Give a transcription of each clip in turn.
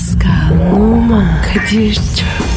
Pascal, Oman, Kadir çok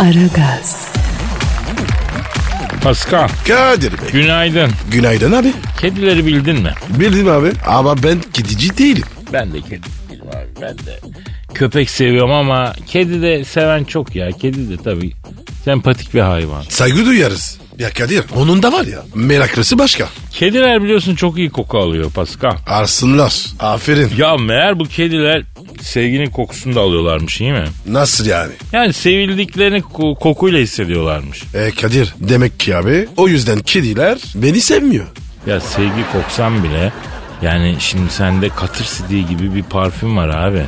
Aragaz, Pascal, Kadir Bey. günaydın. Günaydın abi. Kedileri bildin mi? Bildim abi. Ama ben kedici değilim. Ben de kedi değilim abi. Ben de köpek seviyorum ama kedi de seven çok ya. Kedi de tabii sempatik bir hayvan. Saygı duyarız. Ya Kadir onun da var ya meraklısı başka. Kediler biliyorsun çok iyi koku alıyor Pascal. Arsınlar. Aferin. Ya meğer bu kediler sevginin kokusunu da alıyorlarmış iyi mi? Nasıl yani? Yani sevildiklerini ko- kokuyla hissediyorlarmış. E Kadir demek ki abi o yüzden kediler beni sevmiyor. Ya sevgi koksan bile yani şimdi sende katır sidiği gibi bir parfüm var abi.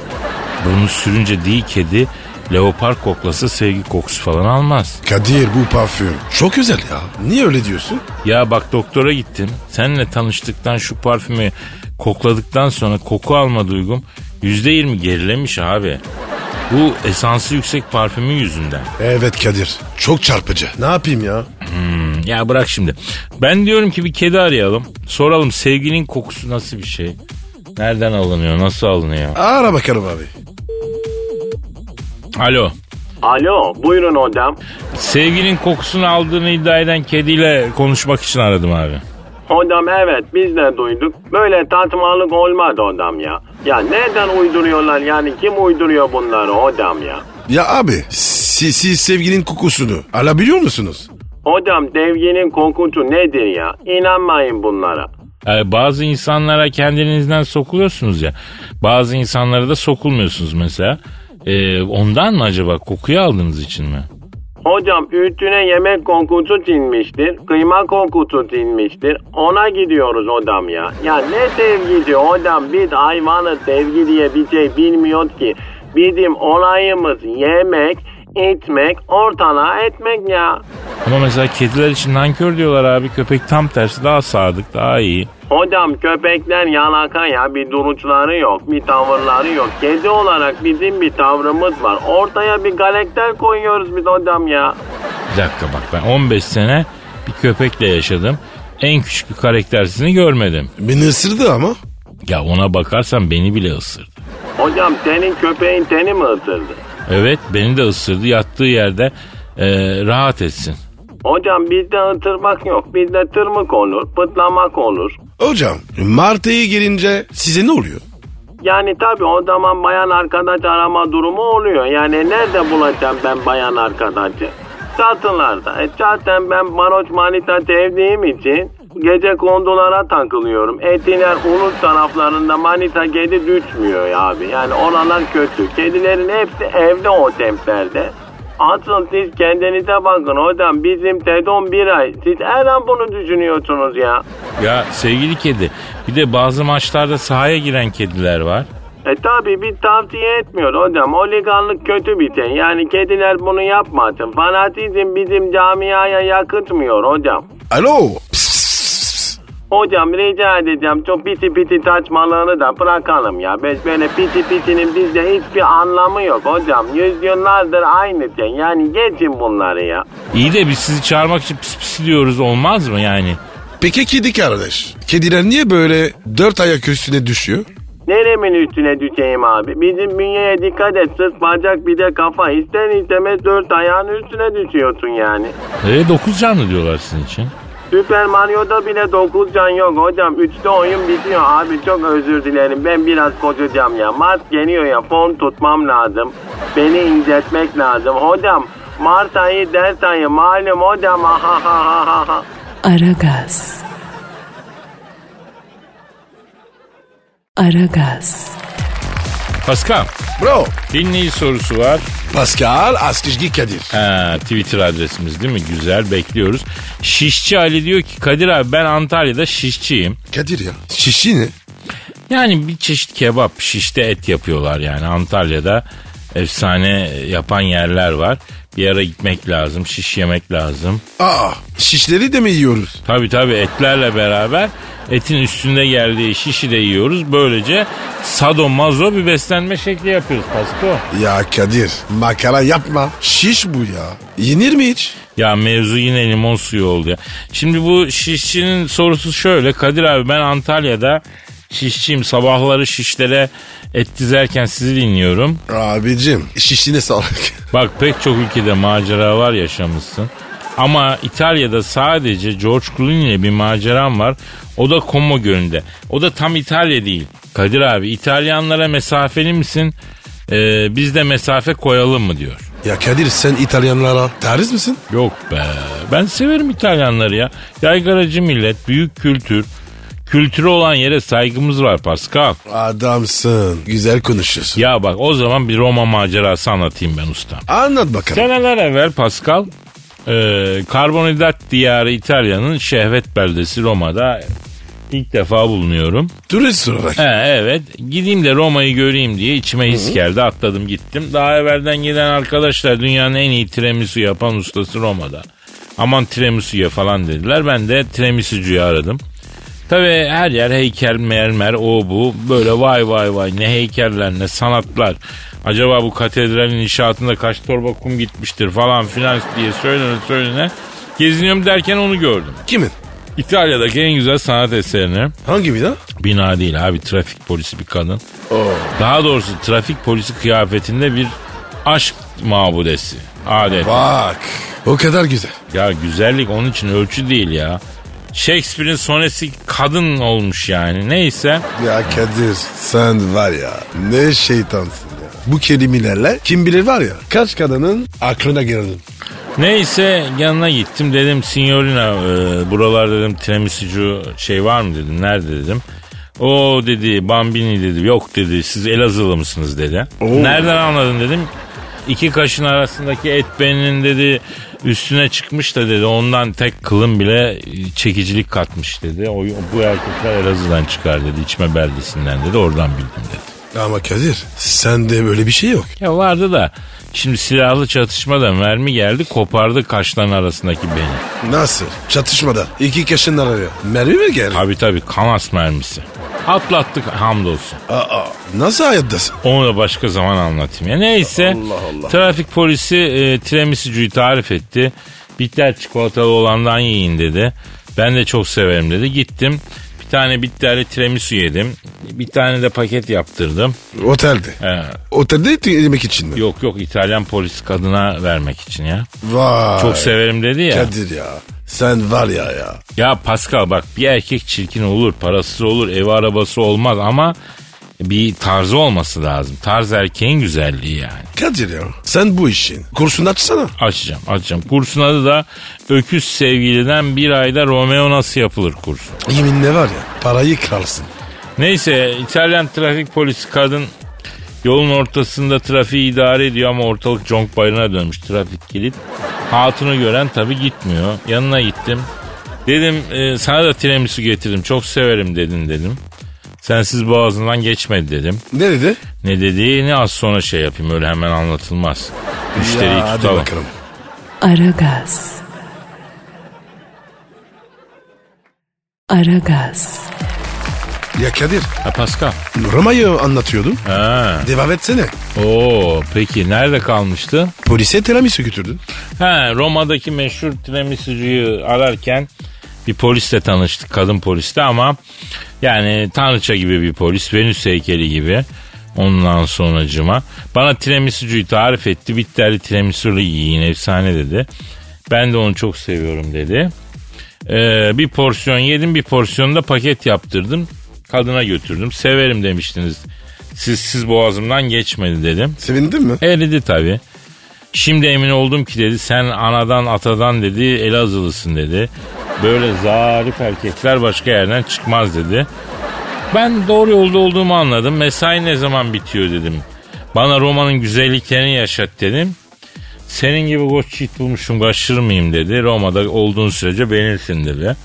Bunu sürünce değil kedi leopar koklasa sevgi kokusu falan almaz. Kadir bu parfüm çok özel ya. Niye öyle diyorsun? Ya bak doktora gittim. Seninle tanıştıktan şu parfümü kokladıktan sonra koku alma duygum %20 gerilemiş abi. Bu esansı yüksek parfümün yüzünden. Evet Kadir çok çarpıcı. Ne yapayım ya? Ya bırak şimdi. Ben diyorum ki bir kedi arayalım. Soralım sevginin kokusu nasıl bir şey? Nereden alınıyor? Nasıl alınıyor? Ara bakalım abi. Alo. Alo buyurun hocam. Sevginin kokusunu aldığını iddia eden kediyle konuşmak için aradım abi. Hocam evet biz de duyduk. Böyle tartışmalık olmadı hocam ya. Ya nereden uyduruyorlar yani kim uyduruyor bunları hocam ya? Ya abi siz, siz sevginin kokusunu alabiliyor musunuz? Hocam devginin kokusu nedir ya? İnanmayın bunlara. Yani bazı insanlara kendinizden sokuluyorsunuz ya. Bazı insanlara da sokulmuyorsunuz mesela. Ee, ondan mı acaba? Kokuyu aldığınız için mi? Hocam üstüne yemek kokusu sinmiştir. Kıyma kokusu sinmiştir. Ona gidiyoruz hocam ya. Ya ne sevgisi hocam biz hayvanı sevgi diye bir şey bilmiyoruz ki. Bizim olayımız yemek, içmek, ortalığa etmek ya. Ama mesela kediler için nankör diyorlar abi. Köpek tam tersi daha sadık, daha iyi. Hocam köpekler yalaka ya bir duruşları yok bir tavırları yok. Kedi olarak bizim bir tavrımız var. Ortaya bir galakter koyuyoruz biz hocam ya. Bir dakika bak ben 15 sene bir köpekle yaşadım. En küçük bir karaktersizini görmedim. Beni ısırdı ama. Ya ona bakarsan beni bile ısırdı. Hocam senin köpeğin seni mi ısırdı? Evet beni de ısırdı yattığı yerde e, rahat etsin. Hocam bizde ıtırmak yok. Bizde tırmık olur, pıtlamak olur. Hocam Martı'ya gelince size ne oluyor? Yani tabii o zaman bayan arkadaş arama durumu oluyor. Yani nerede bulacağım ben bayan arkadaşı? Çatılarda. E zaten ben Maroç Manita sevdiğim için gece kondulara takılıyorum. Etiler ulus taraflarında Manita kedi düşmüyor abi. Yani oralar kötü. Kedilerin hepsi evde o semtlerde. Asıl siz kendinize bakın hocam bizim Tedon bir ay. Siz her an bunu düşünüyorsunuz ya. Ya sevgili kedi bir de bazı maçlarda sahaya giren kediler var. E tabi biz tavsiye etmiyor hocam. Oliganlık kötü bir şey. Yani kediler bunu yapmasın. Fanatizm bizim camiaya yakıtmıyor hocam. Alo. Hocam rica edeceğim çok piti piti saçmalığını da bırakalım ya. Ben böyle piti pitinin bizde hiçbir anlamı yok hocam. Yüzyıllardır aynı şey. Yani geçin bunları ya. İyi de biz sizi çağırmak için pis pis diyoruz olmaz mı yani? Peki kedi kardeş. Kediler niye böyle dört ayak üstüne düşüyor? Neremin üstüne düşeyim abi? Bizim bünyeye dikkat et. Sırt bacak bir de kafa. İster istemez dört ayağın üstüne düşüyorsun yani. E, dokuz canlı diyorlar sizin için. Süper Mario'da bile 9 can yok hocam. 3'te oyun bitiyor abi çok özür dilerim. Ben biraz koşacağım ya. Mart geliyor ya fon tutmam lazım. Beni inceltmek lazım. Hocam Mart ayı ders ayı malum hocam. Aragaz. Aragaz. Pascal Bro. dinleyici sorusu var. Pascal Askizgi Kadir. Ha, Twitter adresimiz değil mi? Güzel bekliyoruz. Şişçi Ali diyor ki Kadir abi ben Antalya'da şişçiyim. Kadir ya. Şişi ne? Yani bir çeşit kebap şişte et yapıyorlar yani Antalya'da efsane yapan yerler var. Bir ara gitmek lazım şiş yemek lazım. Aa şişleri de mi yiyoruz? Tabi tabi etlerle beraber etin üstünde geldiği şişi de yiyoruz. Böylece sado mazo bir beslenme şekli yapıyoruz Pasko. Ya Kadir makara yapma. Şiş bu ya. Yenir mi hiç? Ya mevzu yine limon suyu oldu ya. Şimdi bu şişçinin sorusu şöyle. Kadir abi ben Antalya'da şişçiyim. Sabahları şişlere et dizerken sizi dinliyorum. Abicim şişine sağlık. Bak pek çok ülkede macera var yaşamışsın. Ama İtalya'da sadece George Clooney ile bir maceram var. O da Como Gölü'nde. O da tam İtalya değil. Kadir abi İtalyanlara mesafeli misin? Ee, biz de mesafe koyalım mı diyor. Ya Kadir sen İtalyanlara tariz misin? Yok be. Ben severim İtalyanları ya. Yaygaracı millet, büyük kültür. Kültürü olan yere saygımız var Pascal. Adamsın. Güzel konuşuyorsun. Ya bak o zaman bir Roma macerası anlatayım ben usta. Anlat bakalım. Seneler evvel Pascal e, karbonhidrat diyarı İtalya'nın şehvet beldesi Roma'da ilk defa bulunuyorum. Turist olarak. He, evet gideyim de Roma'yı göreyim diye içime his geldi atladım gittim. Daha evvelden giden arkadaşlar dünyanın en iyi tiramisu yapan ustası Roma'da. Aman tiramisu'ya falan dediler ben de tiramisucuyu aradım. Tabi her yer heykel mermer o bu böyle vay vay vay ne heykeller ne sanatlar. Acaba bu katedralin inşaatında kaç torba kum gitmiştir falan filan diye söylene söylene. Geziniyorum derken onu gördüm. Kimin? İtalya'daki en güzel sanat eserini Hangi bina? Bina değil abi trafik polisi bir kadın. Daha doğrusu trafik polisi kıyafetinde bir aşk mabudesi. Adet. Bak. O kadar güzel. Ya güzellik onun için ölçü değil ya. Shakespeare'in sonesi kadın olmuş yani. Neyse. Ya Kadir sen var ya ne şeytansın ya. Bu kelimelerle kim bilir var ya kaç kadının aklına girdin. Neyse yanına gittim dedim signorina e, buralar dedim tiramisucu şey var mı dedim nerede dedim. O dedi Bambini dedi yok dedi siz Elazığlı mısınız dedi. Nereden anladın dedim. İki kaşın arasındaki et beninin dedi üstüne çıkmış da dedi ondan tek kılın bile çekicilik katmış dedi. O, bu erkekler Elazığ'dan çıkar dedi içme beldesinden dedi oradan bildim dedi. Ama Kadir sende böyle bir şey yok. Ya vardı da şimdi silahlı çatışmada mermi geldi kopardı kaşların arasındaki beni. Nasıl? Çatışmada iki kaşın araya. Mermi mi geldi? Tabi tabi kanas mermisi. Atlattık hamdolsun. Aa, nasıl hayattasın? Onu da başka zaman anlatayım. Ya neyse trafik polisi e, tiramisucuyu tarif etti. Bitter çikolatalı olandan yiyin dedi. Ben de çok severim dedi. Gittim tane bitterli tiramisu yedim. Bir tane de paket yaptırdım. Otelde. He. Otelde yemek için mi? Yok yok İtalyan polis kadına vermek için ya. Vay. Çok severim dedi ya. Kadir ya. Sen var ya ya. Ya Pascal bak bir erkek çirkin olur, parasız olur, evi arabası olmaz ama bir tarzı olması lazım. Tarz erkeğin güzelliği yani. Kadir ya. Sen bu işin kursunu açsana. Açacağım, açacağım. Kursun adı da Öküz Sevgili'den bir ayda Romeo nasıl yapılır kursu. Yeminle var ya parayı kralsın. Neyse İtalyan trafik polisi kadın yolun ortasında trafiği idare ediyor ama ortalık conk bayırına dönmüş trafik kilit. Hatunu gören tabi gitmiyor. Yanına gittim. Dedim e, sana da tiramisu getirdim çok severim dedin dedim. Sensiz boğazından geçmedi dedim. Ne dedi? Ne dediğini az sonra şey yapayım öyle hemen anlatılmaz. Müşteriyi ya, hadi tutalım. bakalım. Aragaz. Aragaz. Ya Kadir Ha Pascal. Roma'yı anlatıyordum. Ha. Devam etsene. Oo peki nerede kalmıştı? Polise tiramisu götürdün. Ha Roma'daki meşhur tiramisucuyu ararken bir polisle tanıştık. Kadın poliste ama yani tanrıça gibi bir polis. Venüs heykeli gibi. Ondan sonracıma. Bana tiramisucuyu tarif etti. Bitterli tiramisulu yiyin efsane dedi. Ben de onu çok seviyorum dedi. Ee, bir porsiyon yedim bir porsiyonu da paket yaptırdım. Kadına götürdüm. Severim demiştiniz. Siz siz boğazımdan geçmedi dedim. Sevindin mi? Eridi tabii. Şimdi emin oldum ki dedi sen anadan atadan dedi Elazığlısın dedi. Böyle zarif erkekler başka yerden çıkmaz dedi. Ben doğru yolda olduğumu anladım. Mesai ne zaman bitiyor dedim. Bana Roma'nın güzelliklerini yaşat dedim. Senin gibi koç yiğit bulmuşum kaçırmayayım dedi. Roma'da olduğun sürece beğenirsin dedi.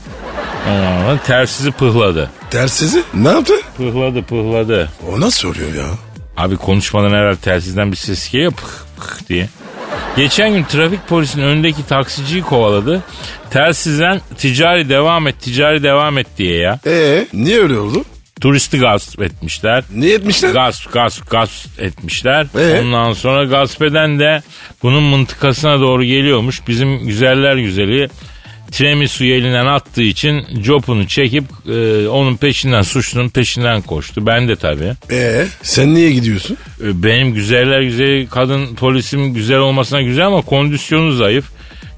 Ondan tersizi pıhladı. Tersizi ne yaptı? Pıhladı pıhladı. O nasıl oluyor ya? Abi konuşmadan herhalde telsizden bir ses geliyor pıh pıh diye. Geçen gün trafik polisinin önündeki taksiciyi kovaladı. Telsizden ticari devam et, ticari devam et diye ya. Ee niye öyle oldu? Turisti gasp etmişler. Ne etmişler? Gasp, gasp, gasp etmişler. Ee? Ondan sonra gasp eden de bunun mıntıkasına doğru geliyormuş. Bizim güzeller güzeli tiramisu'yu elinden attığı için copunu çekip e, onun peşinden, suçlunun peşinden koştu. Ben de tabii. Ee sen niye gidiyorsun? E, Benim güzeller güzeli kadın polisim güzel olmasına güzel ama kondisyonu zayıf.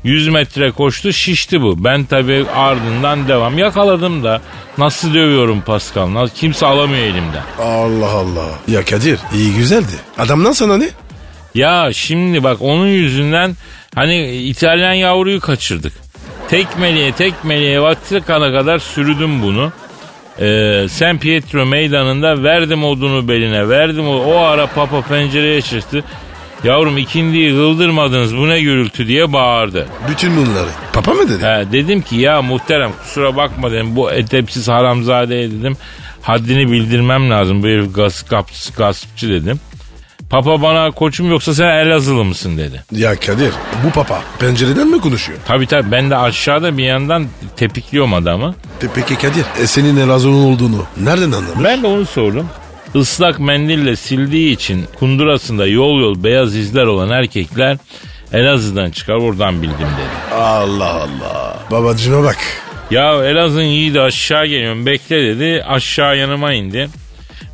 100 metre koştu şişti bu. Ben tabii ardından devam. Yakaladım da nasıl dövüyorum Pascal. Nasıl, kimse alamıyor elimden. Allah Allah. Ya Kadir iyi güzeldi. Adamdan sana ne? Ya şimdi bak onun yüzünden hani İtalyan yavruyu kaçırdık. Tekmeliğe tekmeliğe Vatikan'a kadar sürüdüm bunu. Ee, San Pietro meydanında verdim odunu beline verdim o, o ara papa pencereye çıktı. Yavrum ikindiyi kıldırmadınız bu ne gürültü diye bağırdı. Bütün bunları. Papa mı dedi? He, dedim ki ya muhterem kusura bakma dedim bu edepsiz haramzadeye dedim. Haddini bildirmem lazım bu herif gaz, gaspçı, gaspçı dedim. Papa bana koçum yoksa sen Elazığlı mısın dedi. Ya Kadir bu papa pencereden mi konuşuyor? Tabii tabii ben de aşağıda bir yandan tepikliyorum adamı. Pe- Peki Kadir e, senin Elazığ'ın olduğunu nereden anladın? Ben de onu sordum. Islak mendille sildiği için kundurasında yol yol beyaz izler olan erkekler Elazığ'dan çıkar oradan bildim dedi. Allah Allah. Babacığıma bak. Ya Elazığ'ın yiğidi aşağı geliyorum bekle dedi. Aşağı yanıma indi.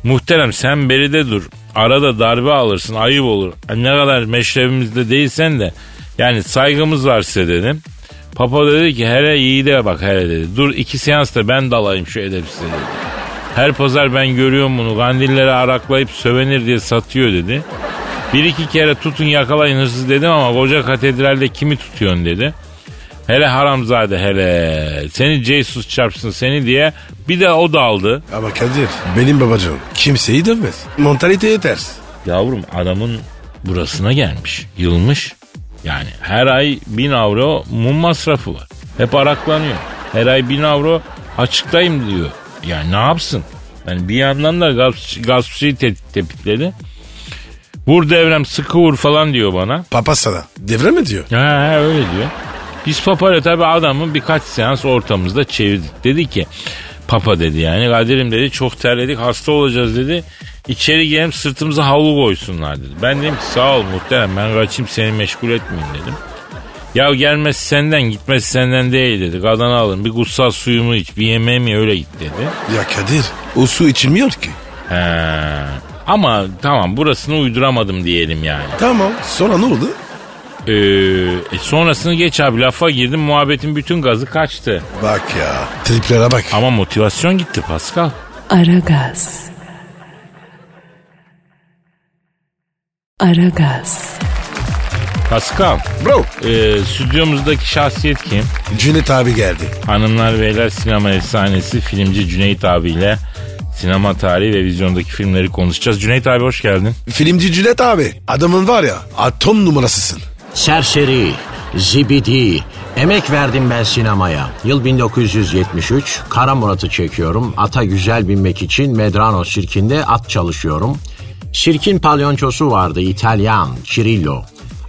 Muhterem sen beride dur. Arada darbe alırsın ayıp olur. Ne kadar meşrebimizde değilsen de yani saygımız var size dedim. Papa dedi ki hele yiğide bak hele dedi. Dur iki seans da ben dalayım şu edepsize dedi. Her pazar ben görüyorum bunu. Kandilleri araklayıp sövenir diye satıyor dedi. Bir iki kere tutun yakalayın hırsız dedim ama koca katedralde kimi tutuyorsun dedi. Hele haramzade hele. Seni Jesus çarpsın seni diye bir de o daldı. Ama Kadir benim babacığım kimseyi dövmez. Montaliteye ters. Yavrum adamın burasına gelmiş. Yılmış. Yani her ay bin avro mum masrafı var. Hep araklanıyor. Her ay bin avro açıktayım diyor. Yani ne yapsın? Yani bir yandan da gaspçı, gaspçıyı te- tepikledi. Vur devrem sıkı vur falan diyor bana. Papa sana devre mi diyor? Ha, ha öyle diyor. Biz papayla tabii adamı birkaç seans ortamızda çevirdik. Dedi ki papa dedi yani Kadir'im dedi çok terledik hasta olacağız dedi. İçeri gelip sırtımıza havlu koysunlar dedi. Ben dedim ki sağ ol muhterem ben kaçayım seni meşgul etmeyeyim dedim. Ya gelmesi senden gitmesi senden değil dedi. Kadını alın bir kutsal suyumu iç bir yemeğimi öyle git dedi. Ya Kadir o su içilmiyor ki. He. Ama tamam burasını uyduramadım diyelim yani. Tamam sonra ne oldu? Ee, e sonrasını geç abi lafa girdim muhabbetin bütün gazı kaçtı. Bak ya triplere bak. Ama motivasyon gitti Pascal. Aragaz. Aragaz. Pascal, Bro e, stüdyomuzdaki şahsiyet kim? Cüneyt abi geldi. Hanımlar beyler sinema efsanesi filmci Cüneyt abiyle sinema tarihi ve vizyondaki filmleri konuşacağız. Cüneyt abi hoş geldin. Filmci Cüneyt abi adamın var ya atom numarasısın. Serseri, zibidi, emek verdim ben sinemaya. Yıl 1973, Kara Murat'ı çekiyorum. Ata güzel binmek için Medrano sirkinde at çalışıyorum. Sirkin palyonçosu vardı İtalyan, Cirillo.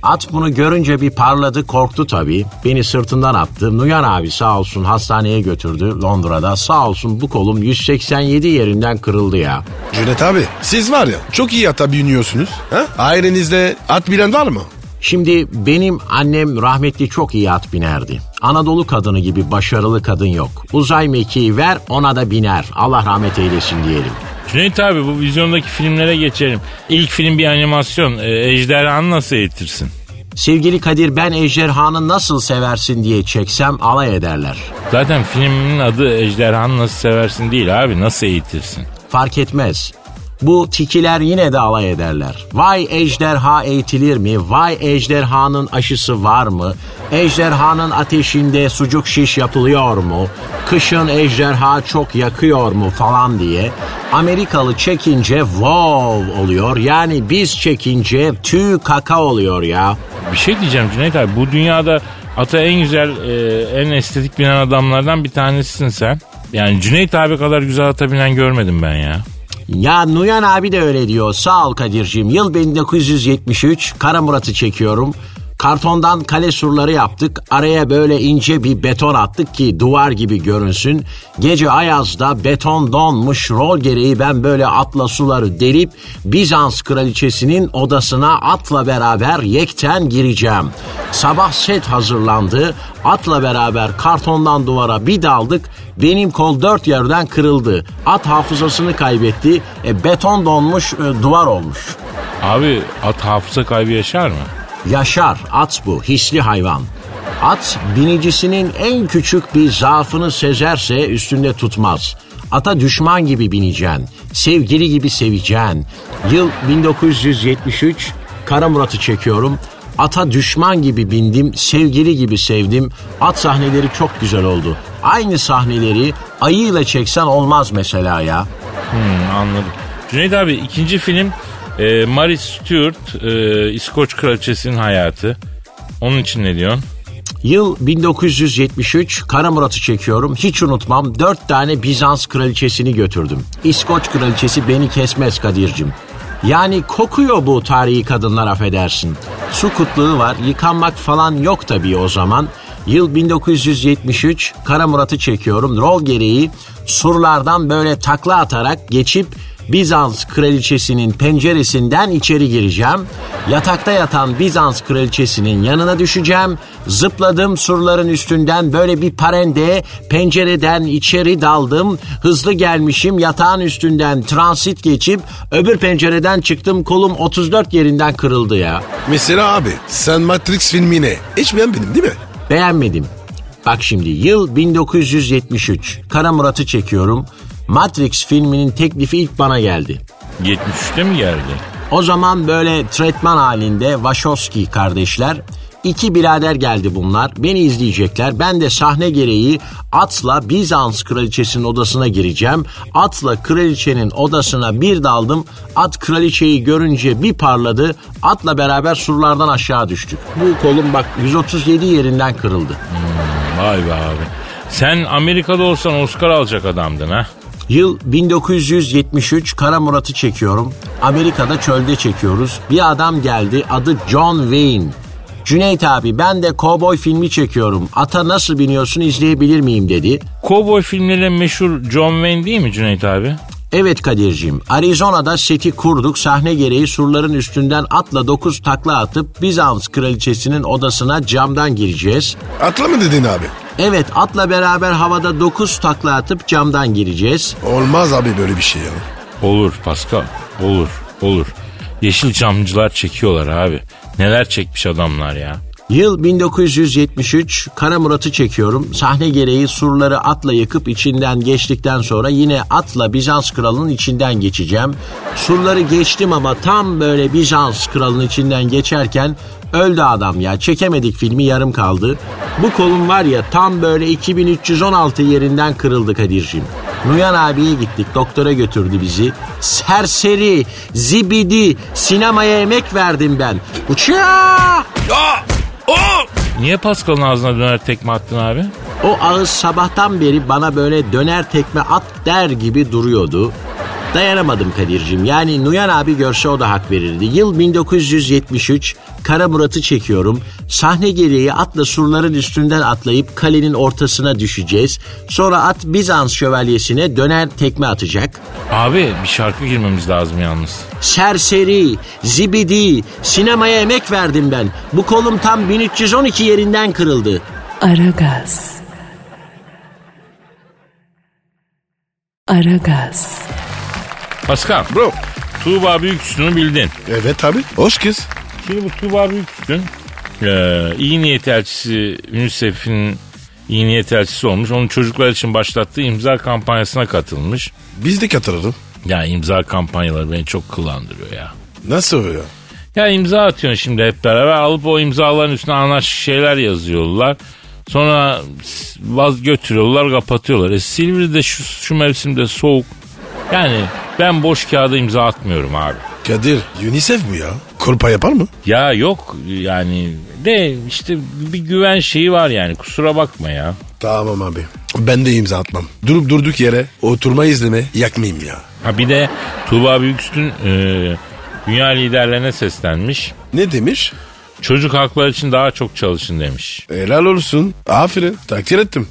At bunu görünce bir parladı korktu tabii. Beni sırtından attı. Nuyan abi sağ olsun hastaneye götürdü Londra'da. Sağ olsun bu kolum 187 yerinden kırıldı ya. Cüneyt abi siz var ya çok iyi ata biniyorsunuz. Ha? Ailenizde at bilen var mı? Şimdi benim annem rahmetli çok iyi at binerdi. Anadolu kadını gibi başarılı kadın yok. Uzay mekiği ver ona da biner. Allah rahmet eylesin diyelim. Cüneyt abi bu vizyondaki filmlere geçelim. İlk film bir animasyon. E, Ejderhanı nasıl eğitirsin? Sevgili Kadir ben ejderhanı nasıl seversin diye çeksem alay ederler. Zaten filmin adı Ejderhanı nasıl seversin değil abi nasıl eğitirsin? Fark etmez. Bu tikiler yine de alay ederler. Vay ejderha eğitilir mi? Vay ejderhanın aşısı var mı? Ejderhanın ateşinde sucuk şiş yapılıyor mu? Kışın ejderha çok yakıyor mu falan diye. Amerikalı çekince wow oluyor. Yani biz çekince tüy kaka oluyor ya. Bir şey diyeceğim Cüneyt abi bu dünyada ata en güzel e, en estetik binen adamlardan bir tanesisin sen. Yani Cüneyt abi kadar güzel ata binen görmedim ben ya. Ya Nuyan abi de öyle diyor. Sağ ol Kadir'cim. Yıl 1973. Kara Murat'ı çekiyorum. Kartondan kale surları yaptık. Araya böyle ince bir beton attık ki duvar gibi görünsün. Gece Ayaz'da beton donmuş rol gereği ben böyle atla suları delip Bizans kraliçesinin odasına atla beraber yekten gireceğim. Sabah set hazırlandı. Atla beraber kartondan duvara bir daldık. Benim kol dört yerden kırıldı. At hafızasını kaybetti. E, beton donmuş e, duvar olmuş. Abi at hafıza kaybı yaşar mı? Yaşar, at bu, hisli hayvan. At binicisinin en küçük bir zaafını sezerse üstünde tutmaz. Ata düşman gibi bineceksin, sevgili gibi seveceksin. Yıl 1973, Kara Murat'ı çekiyorum. Ata düşman gibi bindim, sevgili gibi sevdim. At sahneleri çok güzel oldu. Aynı sahneleri ayıyla çeksen olmaz mesela ya. Hmm, anladım. Cüneyt abi ikinci film e, Mary Stuart, e, İskoç kraliçesinin hayatı. Onun için ne diyorsun? Yıl 1973 Kara Murat'ı çekiyorum. Hiç unutmam dört tane Bizans kraliçesini götürdüm. İskoç kraliçesi beni kesmez Kadir'cim. Yani kokuyor bu tarihi kadınlar affedersin. Su kutluğu var yıkanmak falan yok tabii o zaman. Yıl 1973 Kara Murat'ı çekiyorum. Rol gereği surlardan böyle takla atarak geçip Bizans kraliçesinin penceresinden içeri gireceğim. Yatakta yatan Bizans kraliçesinin yanına düşeceğim. Zıpladım surların üstünden böyle bir parende pencereden içeri daldım. Hızlı gelmişim yatağın üstünden transit geçip öbür pencereden çıktım kolum 34 yerinden kırıldı ya. Mesela abi sen Matrix filmini hiç beğenmedin değil mi? Beğenmedim. Bak şimdi yıl 1973. Kara Murat'ı çekiyorum. Matrix filminin teklifi ilk bana geldi. 73'te mi geldi? O zaman böyle tretman halinde Wachowski kardeşler iki birader geldi bunlar. Beni izleyecekler. Ben de sahne gereği atla Bizans kraliçesinin odasına gireceğim. Atla kraliçenin odasına bir daldım. At kraliçeyi görünce bir parladı. Atla beraber surlardan aşağı düştük. Bu kolum bak 137 yerinden kırıldı. Vay be abi. Sen Amerika'da olsan Oscar alacak adamdın ha. Yıl 1973 Kara Murat'ı çekiyorum. Amerika'da çölde çekiyoruz. Bir adam geldi adı John Wayne. Cüneyt abi ben de kovboy filmi çekiyorum. Ata nasıl biniyorsun izleyebilir miyim dedi. Cowboy filmleriyle meşhur John Wayne değil mi Cüneyt abi? Evet Kadir'cim Arizona'da seti kurduk sahne gereği surların üstünden atla 9 takla atıp Bizans kraliçesinin odasına camdan gireceğiz. Atla mı dedin abi? Evet atla beraber havada 9 takla atıp camdan gireceğiz. Olmaz abi böyle bir şey ya. Olur Pascal. Olur. Olur. Yeşilçamcılar çekiyorlar abi. Neler çekmiş adamlar ya. Yıl 1973 Kara Murat'ı çekiyorum. Sahne gereği surları atla yıkıp içinden geçtikten sonra yine atla Bizans kralının içinden geçeceğim. Surları geçtim ama tam böyle Bizans kralının içinden geçerken öldü adam ya. Çekemedik filmi yarım kaldı. Bu kolum var ya tam böyle 2316 yerinden kırıldı Kadir'cim. Nuyan abiye gittik doktora götürdü bizi. Serseri, zibidi, sinemaya emek verdim ben. Uçağa! Niye Pascal'ın ağzına döner tekme attın abi? O ağız sabahtan beri bana böyle döner tekme at der gibi duruyordu. Dayanamadım Kadir'cim. Yani Nuyan abi görse o da hak verirdi. Yıl 1973. Kara Murat'ı çekiyorum. Sahne gereği atla surların üstünden atlayıp kalenin ortasına düşeceğiz. Sonra at Bizans şövalyesine döner tekme atacak. Abi bir şarkı girmemiz lazım yalnız. Serseri, zibidi, sinemaya emek verdim ben. Bu kolum tam 1312 yerinden kırıldı. Aragaz. Aragaz. Pascal. Bro. Tuğba Büyüksün'ü bildin. Evet abi. Hoş kız. Şimdi bu Tuğba Büyüksün e, iyi niyet elçisi UNICEF'in iyi niyet elçisi olmuş. Onun çocuklar için başlattığı imza kampanyasına katılmış. Biz de katıralım. Ya imza kampanyaları beni çok kılandırıyor ya. Nasıl ya? Ya imza atıyorsun şimdi hep beraber alıp o imzaların üstüne anarşik şeyler yazıyorlar. Sonra vaz götürüyorlar kapatıyorlar. E Silivri'de şu, şu mevsimde soğuk. Yani ben boş kağıda imza atmıyorum abi. Kadir UNICEF bu ya. Korpa yapar mı? Ya yok yani de işte bir güven şeyi var yani kusura bakma ya. Tamam abi. Ben de imza atmam. Durup durduk yere oturma izleme yakmayayım ya. Ha bir de Tuğba Büyüküstün e, dünya liderlerine seslenmiş. Ne demiş? Çocuk hakları için daha çok çalışın demiş. Helal olsun. Aferin. Takdir ettim.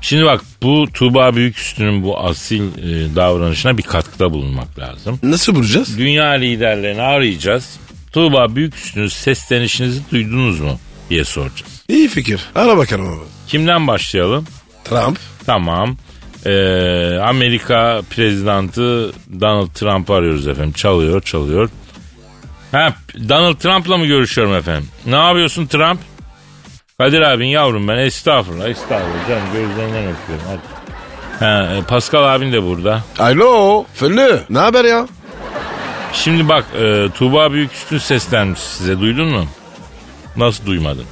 Şimdi bak bu Tuğba Büyüküstü'nün bu asil e, davranışına bir katkıda bulunmak lazım. Nasıl bulacağız? Dünya liderlerini arayacağız. Tuğba Büyüküstü'nün seslenişinizi duydunuz mu diye soracağız. İyi fikir. Ara bakalım abi. Kimden başlayalım? Trump. Tamam. Ee, Amerika prezidenti Donald Trump'ı arıyoruz efendim. Çalıyor, çalıyor. Ha, Donald Trump'la mı görüşüyorum efendim? Ne yapıyorsun Trump? Kadir abin yavrum ben estağfurullah estağfurullah canım gözlerinden öpüyorum hadi. Ha, e, Pascal abin de burada. Alo. Fönlü. Ne haber ya? Şimdi bak e, Tuğba Büyüküstün seslenmiş size duydun mu? Nasıl duymadın?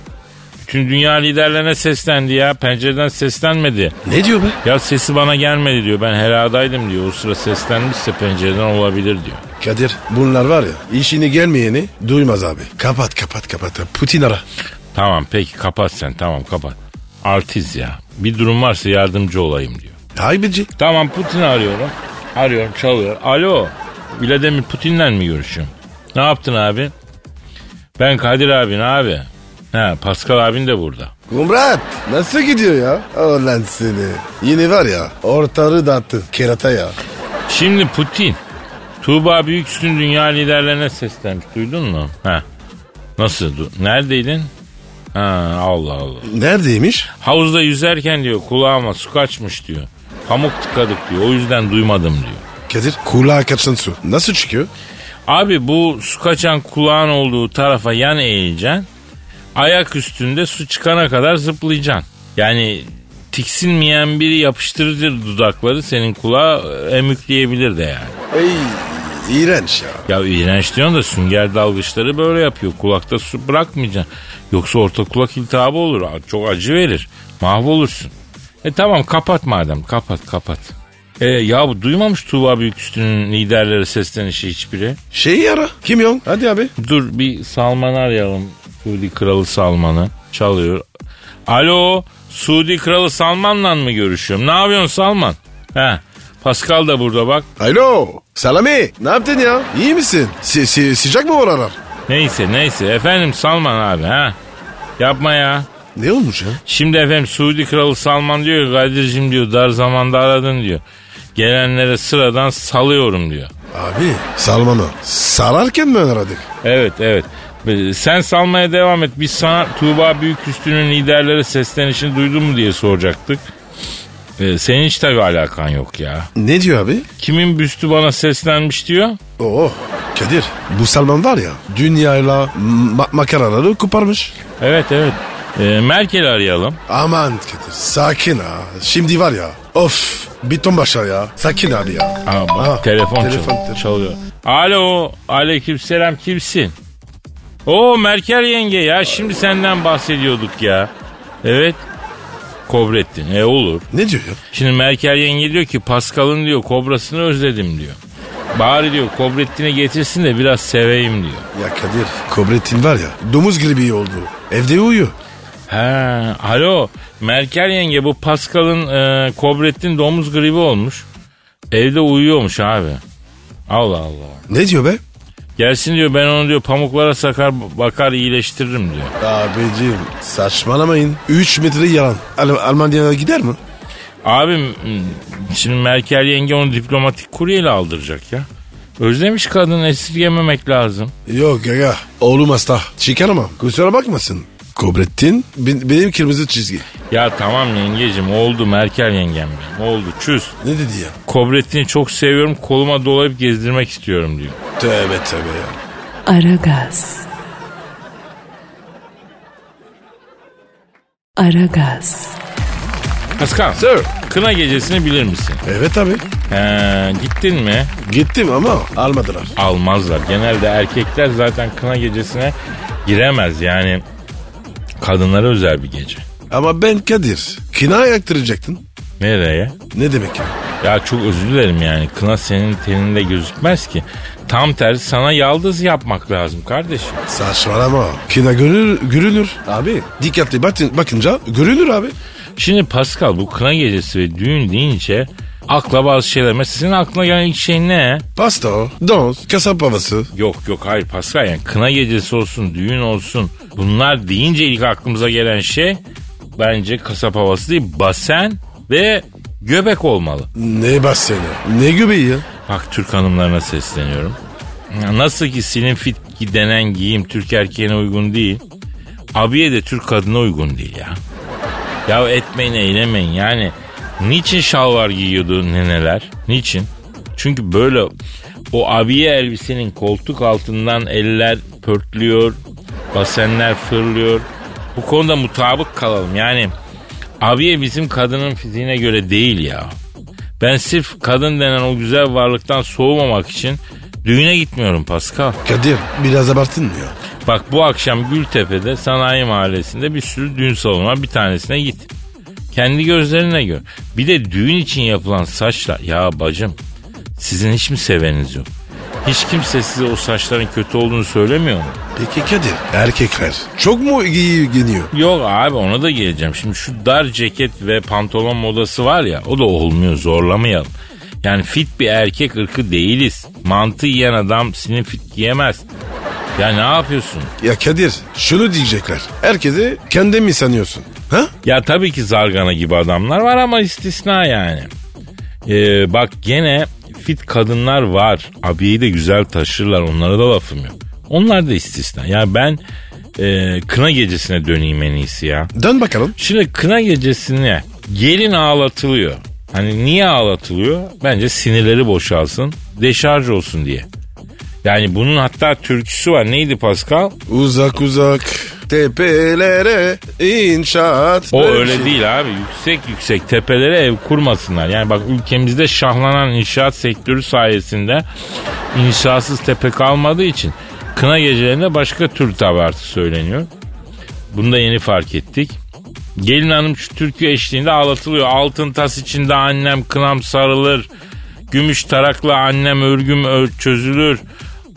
Bütün dünya liderlerine seslendi ya pencereden seslenmedi. Ne diyor be? Ya sesi bana gelmedi diyor. Ben heladaydım diyor. O sıra seslenmişse pencereden olabilir diyor. Kadir bunlar var ya işine gelmeyeni duymaz abi. Kapat kapat kapat. Putin ara. Tamam peki kapat sen tamam kapat. Artiz ya. Bir durum varsa yardımcı olayım diyor. Haybici. Tamam Putin'i arıyorum. Arıyorum çalıyor. Alo. Vladimir Putin'le mi görüşüyorum? Ne yaptın abi? Ben Kadir abin abi. Ha Pascal abin de burada. Kumrat nasıl gidiyor ya? Ulan seni. Yine var ya ortalığı dağıttı. Kerata ya. Şimdi Putin. Tuğba Büyüküstün dünya liderlerine seslenmiş. Duydun mu? Ha. Nasıl? Du- Neredeydin? Ha Allah Allah. Neredeymiş? Havuzda yüzerken diyor kulağıma su kaçmış diyor. Pamuk tıkadık diyor. O yüzden duymadım diyor. Kadir kulağa kaçan su. Nasıl çıkıyor? Abi bu su kaçan kulağın olduğu tarafa yan eğileceksin. Ayak üstünde su çıkana kadar zıplayacaksın. Yani tiksinmeyen biri yapıştırıcı dudakları senin kulağa e, emükleyebilir de yani. Ey iğrenç ya. Ya iğrenç diyorsun da sünger dalgıçları böyle yapıyor. Kulakta su bırakmayacaksın. Yoksa orta kulak iltihabı olur. Çok acı verir. Mahvolursun. E tamam kapat madem. Kapat kapat. E ya bu duymamış Tuğba Büyüküstü'nün liderleri seslenişi hiçbiri. Şeyi ara. Kim yok? Hadi abi. Dur bir Salman'ı arayalım. Suudi Kralı Salman'ı. Çalıyor. Alo Suudi Kralı Salman'la mı görüşüyorum? Ne yapıyorsun Salman? He Pascal da burada bak. Alo. Salami. Ne yaptın ya? İyi misin? Si- si- sıcak mı oralar? Neyse neyse efendim Salman abi ha. Yapma ya. Ne olmuş ya? Şimdi efendim Suudi Kralı Salman diyor ki Kadir'cim diyor dar zamanda aradın diyor. Gelenlere sıradan salıyorum diyor. Abi Salman'ı sararken mi aradık? Evet evet. Sen salmaya devam et. Biz sana Tuğba Büyüküstü'nün liderleri seslenişini duydun mu diye soracaktık. Ee, senin hiç tabii alakan yok ya. Ne diyor abi? Kimin büstü bana seslenmiş diyor. Oo Kadir bu Salman var ya dünyayla ma- makaraları koparmış. Evet evet. Ee, Merkel'i arayalım. Aman Kadir sakin ha. Şimdi var ya of bir ton başa ya. Sakin abi ya. Aa, bak, Aha, telefon, telefon, çal- telefon. çalıyor. Alo, aleykümselam kimsin? Oo Merkel yenge ya şimdi senden bahsediyorduk ya. Evet. Kobrettin. E olur. Ne diyor ya? Şimdi Merkel yenge diyor ki Pascal'ın diyor kobrasını özledim diyor. Bari diyor Kobrettin'i getirsin de biraz seveyim diyor. Ya Kadir Kobrettin var ya domuz gribi oldu. Evde uyuyor. He, alo Merkel yenge bu Pascal'ın e, Kobrettin domuz gribi olmuş. Evde uyuyormuş abi. Allah Allah. Ne diyor be? Gelsin diyor ben onu diyor pamuklara sakar bakar iyileştiririm diyor. Abicim saçmalamayın. 3 metre yalan. Al- Almanya'ya gider mi? Abim şimdi Merkel yenge onu diplomatik kuryeyle aldıracak ya. Özlemiş kadın esirgememek lazım. Yok gaga. Oğlum hasta. Çıkaramam. Kusura bakmasın. Kobrettin benim kırmızı çizgi. Ya tamam yengecim oldu Merkel yengem benim oldu çüz. Ne dedi ya? Kobrettin'i çok seviyorum koluma dolayıp gezdirmek istiyorum diyor. Tövbe tövbe ya. Aragaz. Aragaz. Pascal Sir. kına gecesini bilir misin? Evet abi. He, gittin mi? Gittim ama almadılar. Almazlar. Genelde erkekler zaten kına gecesine giremez yani kadınlara özel bir gece. Ama ben Kadir. Kina yaktıracaktın. Nereye? Ne demek ya? Ya çok özür dilerim yani. Kına senin teninde gözükmez ki. Tam tersi sana yaldız yapmak lazım kardeşim. Saçmalama. Kina görünür, görünür. Abi dikkatli bakın, bakınca görünür abi. Şimdi Pascal bu kına gecesi ve düğün deyince akla bazı şeyler. Mesela senin aklına gelen ilk şey ne? Pasta, dans, kasap havası. Yok yok hayır Pascal yani kına gecesi olsun düğün olsun bunlar deyince ilk aklımıza gelen şey bence kasap havası değil basen ve göbek olmalı. Ne bahsene? Ne göbeği ya? Bak Türk hanımlarına sesleniyorum. Nasıl ki slim fit denen giyim Türk erkeğine uygun değil. Abiye de Türk kadına uygun değil ya. Ya etmeyin eylemeyin yani. Niçin şalvar giyiyordu neneler? Niçin? Çünkü böyle o abiye elbisenin koltuk altından eller pörtlüyor, basenler fırlıyor. Bu konuda mutabık kalalım. Yani abiye bizim kadının fiziğine göre değil ya. Ben sırf kadın denen o güzel varlıktan soğumamak için düğüne gitmiyorum Pascal. Kadir biraz abarttın mı ya? Bak bu akşam Gültepe'de Sanayi Mahallesi'nde bir sürü düğün salonu var. Bir tanesine git. Kendi gözlerine gör. Bir de düğün için yapılan saçla. Ya bacım sizin hiç mi seveniniz yok? Hiç kimse size o saçların kötü olduğunu söylemiyor mu? Peki Kadir erkekler çok mu iyi giyiniyor? Yok abi ona da geleceğim. Şimdi şu dar ceket ve pantolon modası var ya o da olmuyor zorlamayalım. Yani fit bir erkek ırkı değiliz. Mantı yiyen adam slim fit giyemez. Ya ne yapıyorsun? Ya Kadir şunu diyecekler. Herkese kendi mi sanıyorsun? Ha? Ya tabii ki zargana gibi adamlar var ama istisna yani. Ee, bak gene fit kadınlar var. Abiyi de güzel taşırlar onlara da lafım yok. Onlar da istisna. Ya ben e, kına gecesine döneyim en iyisi ya. Dön bakalım. Şimdi kına gecesine gelin ağlatılıyor. Hani niye ağlatılıyor? Bence sinirleri boşalsın, deşarj olsun diye. Yani bunun hatta türküsü var. Neydi Pascal? Uzak uzak tepelere inşaat. O öyle şey. değil abi. Yüksek yüksek tepelere ev kurmasınlar. Yani bak ülkemizde şahlanan inşaat sektörü sayesinde inşaatsız tepe kalmadığı için kına gecelerinde başka tür tabartı söyleniyor. Bunu da yeni fark ettik. Gelin hanım şu türkü eşliğinde ağlatılıyor. Altın tas içinde annem kınam sarılır. Gümüş tarakla annem örgüm ör çözülür.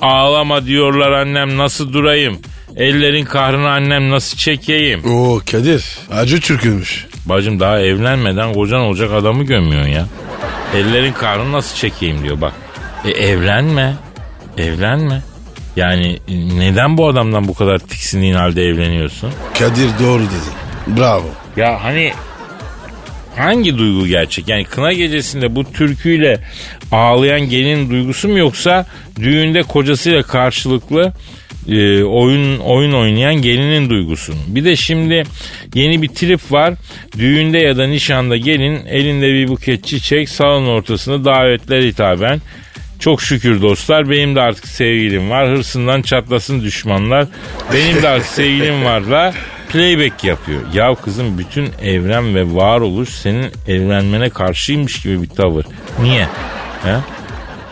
Ağlama diyorlar annem nasıl durayım. Ellerin kahrını annem nasıl çekeyim. Oo Kadir acı türkülmüş. Bacım daha evlenmeden kocan olacak adamı gömüyorsun ya. Ellerin karnını nasıl çekeyim diyor bak. E evlenme. Evlenme. Yani e, neden bu adamdan bu kadar tiksindiğin halde evleniyorsun? Kadir doğru dedi. Bravo. Ya hani hangi duygu gerçek? Yani kına gecesinde bu türküyle ağlayan gelin duygusu mu yoksa düğünde kocasıyla karşılıklı e, oyun oyun oynayan gelinin duygusu mu? Bir de şimdi yeni bir trip var. Düğünde ya da nişanda gelin elinde bir buket çiçek salon ortasında davetler hitaben çok şükür dostlar benim de artık sevgilim var. Hırsından çatlasın düşmanlar. Benim de artık sevgilim varla playback yapıyor. Ya kızım bütün evren ve varoluş senin evlenmene karşıymış gibi bir tavır. Niye? He?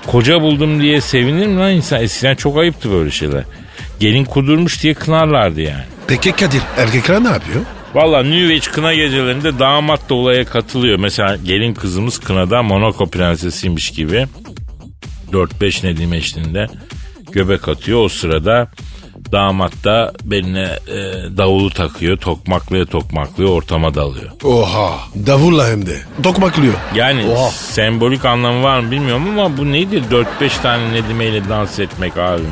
Koca buldum diye sevinir mi lan insan? Eskiden çok ayıptı böyle şeyler. Gelin kudurmuş diye kınarlardı yani. Peki Kadir erkekler ne yapıyor? Valla New Age kına gecelerinde damat da olaya katılıyor. Mesela gelin kızımız kınada Monaco prensesiymiş gibi 4-5 Nedim eşliğinde göbek atıyor. O sırada damat da beline e, davulu takıyor. Tokmaklaya tokmaklıyor ortama dalıyor. Oha davulla hem de. Tokmaklıyor. Yani Oha. sembolik anlamı var mı bilmiyorum ama bu nedir? 4-5 tane Nedime'yle dans etmek abim.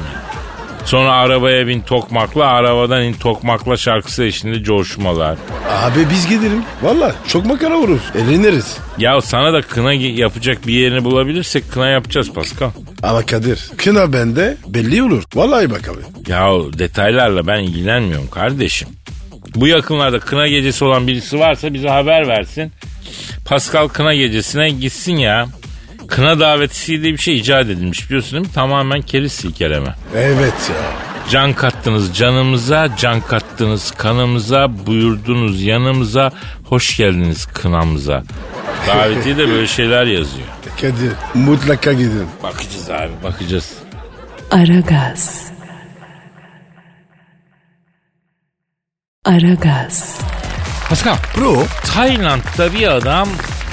Sonra arabaya bin tokmakla, arabadan in tokmakla şarkısı eşliğinde coşmalar. Abi biz gidelim. Valla çok makara vururuz. Eğleniriz. Ya sana da kına yapacak bir yerini bulabilirsek kına yapacağız Pascal. Ama Kadir kına bende belli olur. Vallahi bak abi. Ya detaylarla ben ilgilenmiyorum kardeşim. Bu yakınlarda kına gecesi olan birisi varsa bize haber versin. Pascal kına gecesine gitsin ya. Kına davetisi diye bir şey icat edilmiş biliyorsun değil mi? Tamamen keriz silkeleme. Evet ya. Can kattınız canımıza, can kattınız kanımıza, buyurdunuz yanımıza, hoş geldiniz kınamıza. Davetiye de böyle şeyler yazıyor. Kadir mutlaka gidin. Bakacağız abi bakacağız. Aragaz. Aragaz. Pascal. Bro Tayland'da bir adam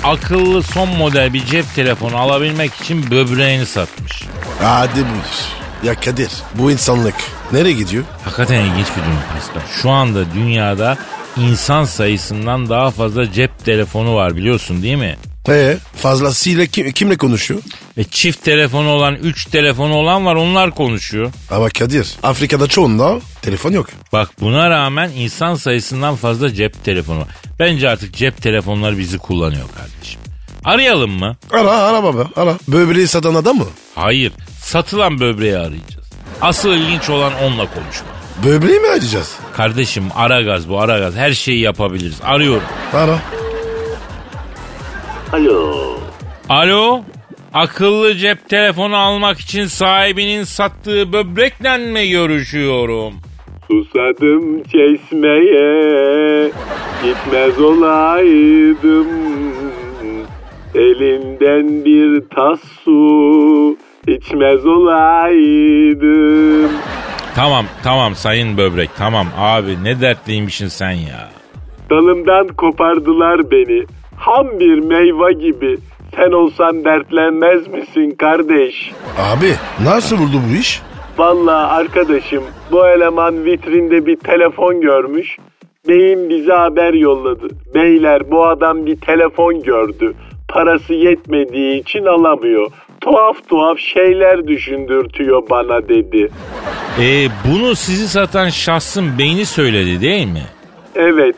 akıllı son model bir cep telefonu alabilmek için böbreğini satmış. hadi buyur. Ya Kadir bu insanlık nereye gidiyor? Hakikaten ilginç bir durum Pascal. Şu anda dünyada insan sayısından daha fazla cep telefonu var biliyorsun değil mi? Ee, fazlasıyla kim, kimle konuşuyor? E çift telefonu olan, üç telefonu olan var onlar konuşuyor. Ama Kadir Afrika'da çoğunda telefon yok. Bak buna rağmen insan sayısından fazla cep telefonu var. Bence artık cep telefonları bizi kullanıyor kardeşim. Arayalım mı? Ara ara baba ara. Böbreği satan adam mı? Hayır. Satılan böbreği arayacağız. Asıl ilginç olan onunla konuşmak. Böbreği mi arayacağız? Kardeşim ara gaz bu ara gaz. Her şeyi yapabiliriz. Arıyorum. Ara. Alo. Alo? Akıllı cep telefonu almak için sahibinin sattığı böbrekle mi görüşüyorum? Susadım çeşmeye gitmez olaydım Elinden bir tas su içmez olaydım Tamam tamam sayın böbrek tamam abi ne dertliymişsin sen ya. Dalımdan kopardılar beni Ham bir meyve gibi Sen olsan dertlenmez misin kardeş? Abi nasıl buldu bu iş? Vallahi arkadaşım bu eleman vitrinde bir telefon görmüş. Beyim bize haber yolladı. Beyler bu adam bir telefon gördü. Parası yetmediği için alamıyor. Tuhaf tuhaf şeyler düşündürtüyor bana dedi. E, bunu sizi satan şahsın beyni söyledi değil mi? Evet.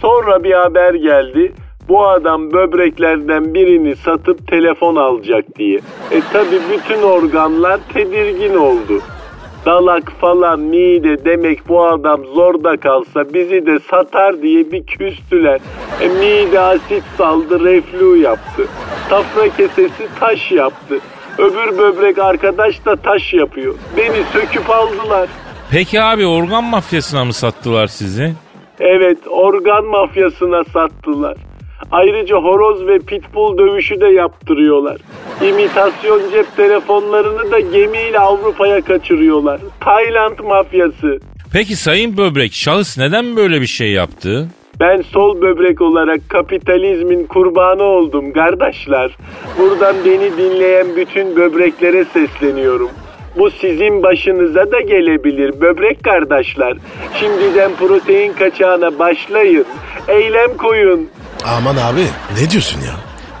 Sonra bir haber geldi. Bu adam böbreklerden birini satıp telefon alacak diye. E tabi bütün organlar tedirgin oldu. Dalak falan mide demek bu adam zorda kalsa bizi de satar diye bir küstüler. E mide asit saldı reflü yaptı. Safra kesesi taş yaptı. Öbür böbrek arkadaş da taş yapıyor. Beni söküp aldılar. Peki abi organ mafyasına mı sattılar sizi? Evet organ mafyasına sattılar. Ayrıca horoz ve pitbull dövüşü de yaptırıyorlar. İmitasyon cep telefonlarını da gemiyle Avrupa'ya kaçırıyorlar. Tayland mafyası. Peki sayın böbrek şahıs neden böyle bir şey yaptı? Ben sol böbrek olarak kapitalizmin kurbanı oldum kardeşler. Buradan beni dinleyen bütün böbreklere sesleniyorum. Bu sizin başınıza da gelebilir böbrek kardeşler. Şimdiden protein kaçağına başlayın. Eylem koyun. Aman abi ne diyorsun ya?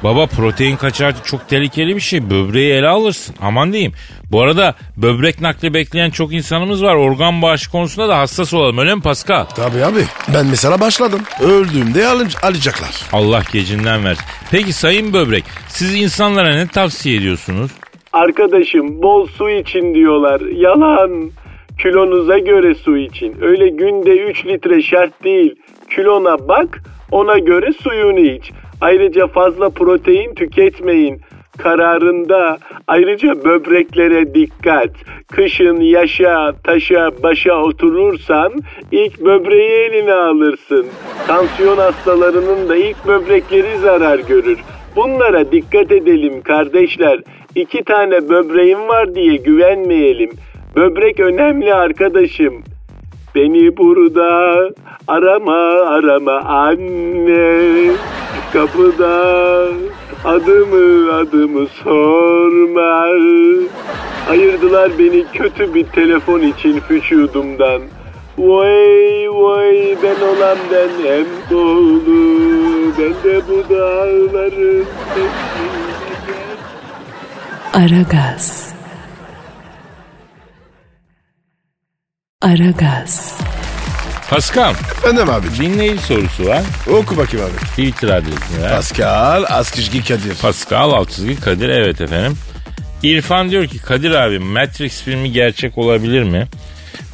Baba protein kaçağı çok tehlikeli bir şey. Böbreği ele alırsın. Aman diyeyim. Bu arada böbrek nakli bekleyen çok insanımız var. Organ bağışı konusunda da hassas olalım. Öyle mi Pascal? Tabii abi ben mesela başladım. Öldüğümde alın, alacaklar. Allah gecinden versin. Peki sayın böbrek siz insanlara ne tavsiye ediyorsunuz? Arkadaşım bol su için diyorlar. Yalan. Kilonuza göre su için. Öyle günde 3 litre şart değil. Kilona bak ona göre suyunu iç. Ayrıca fazla protein tüketmeyin. Kararında ayrıca böbreklere dikkat. Kışın yaşa, taşa, başa oturursan ilk böbreği eline alırsın. Tansiyon hastalarının da ilk böbrekleri zarar görür. Bunlara dikkat edelim kardeşler. İki tane böbreğim var diye güvenmeyelim. Böbrek önemli arkadaşım. Beni burada arama arama anne. Kapıda adımı adımı sorma. Ayırdılar beni kötü bir telefon için vücudumdan. Vay vay ben olan ben hem dolu ben de bu dağların Aragaz. Aragaz. Pascal Efendim abi. dinleyici sorusu var. Oku bakayım abi. Twitter adresini ver. Pascal Askışgi Kadir. Pascal alt çizgi Kadir evet efendim. İrfan diyor ki Kadir abi Matrix filmi gerçek olabilir mi?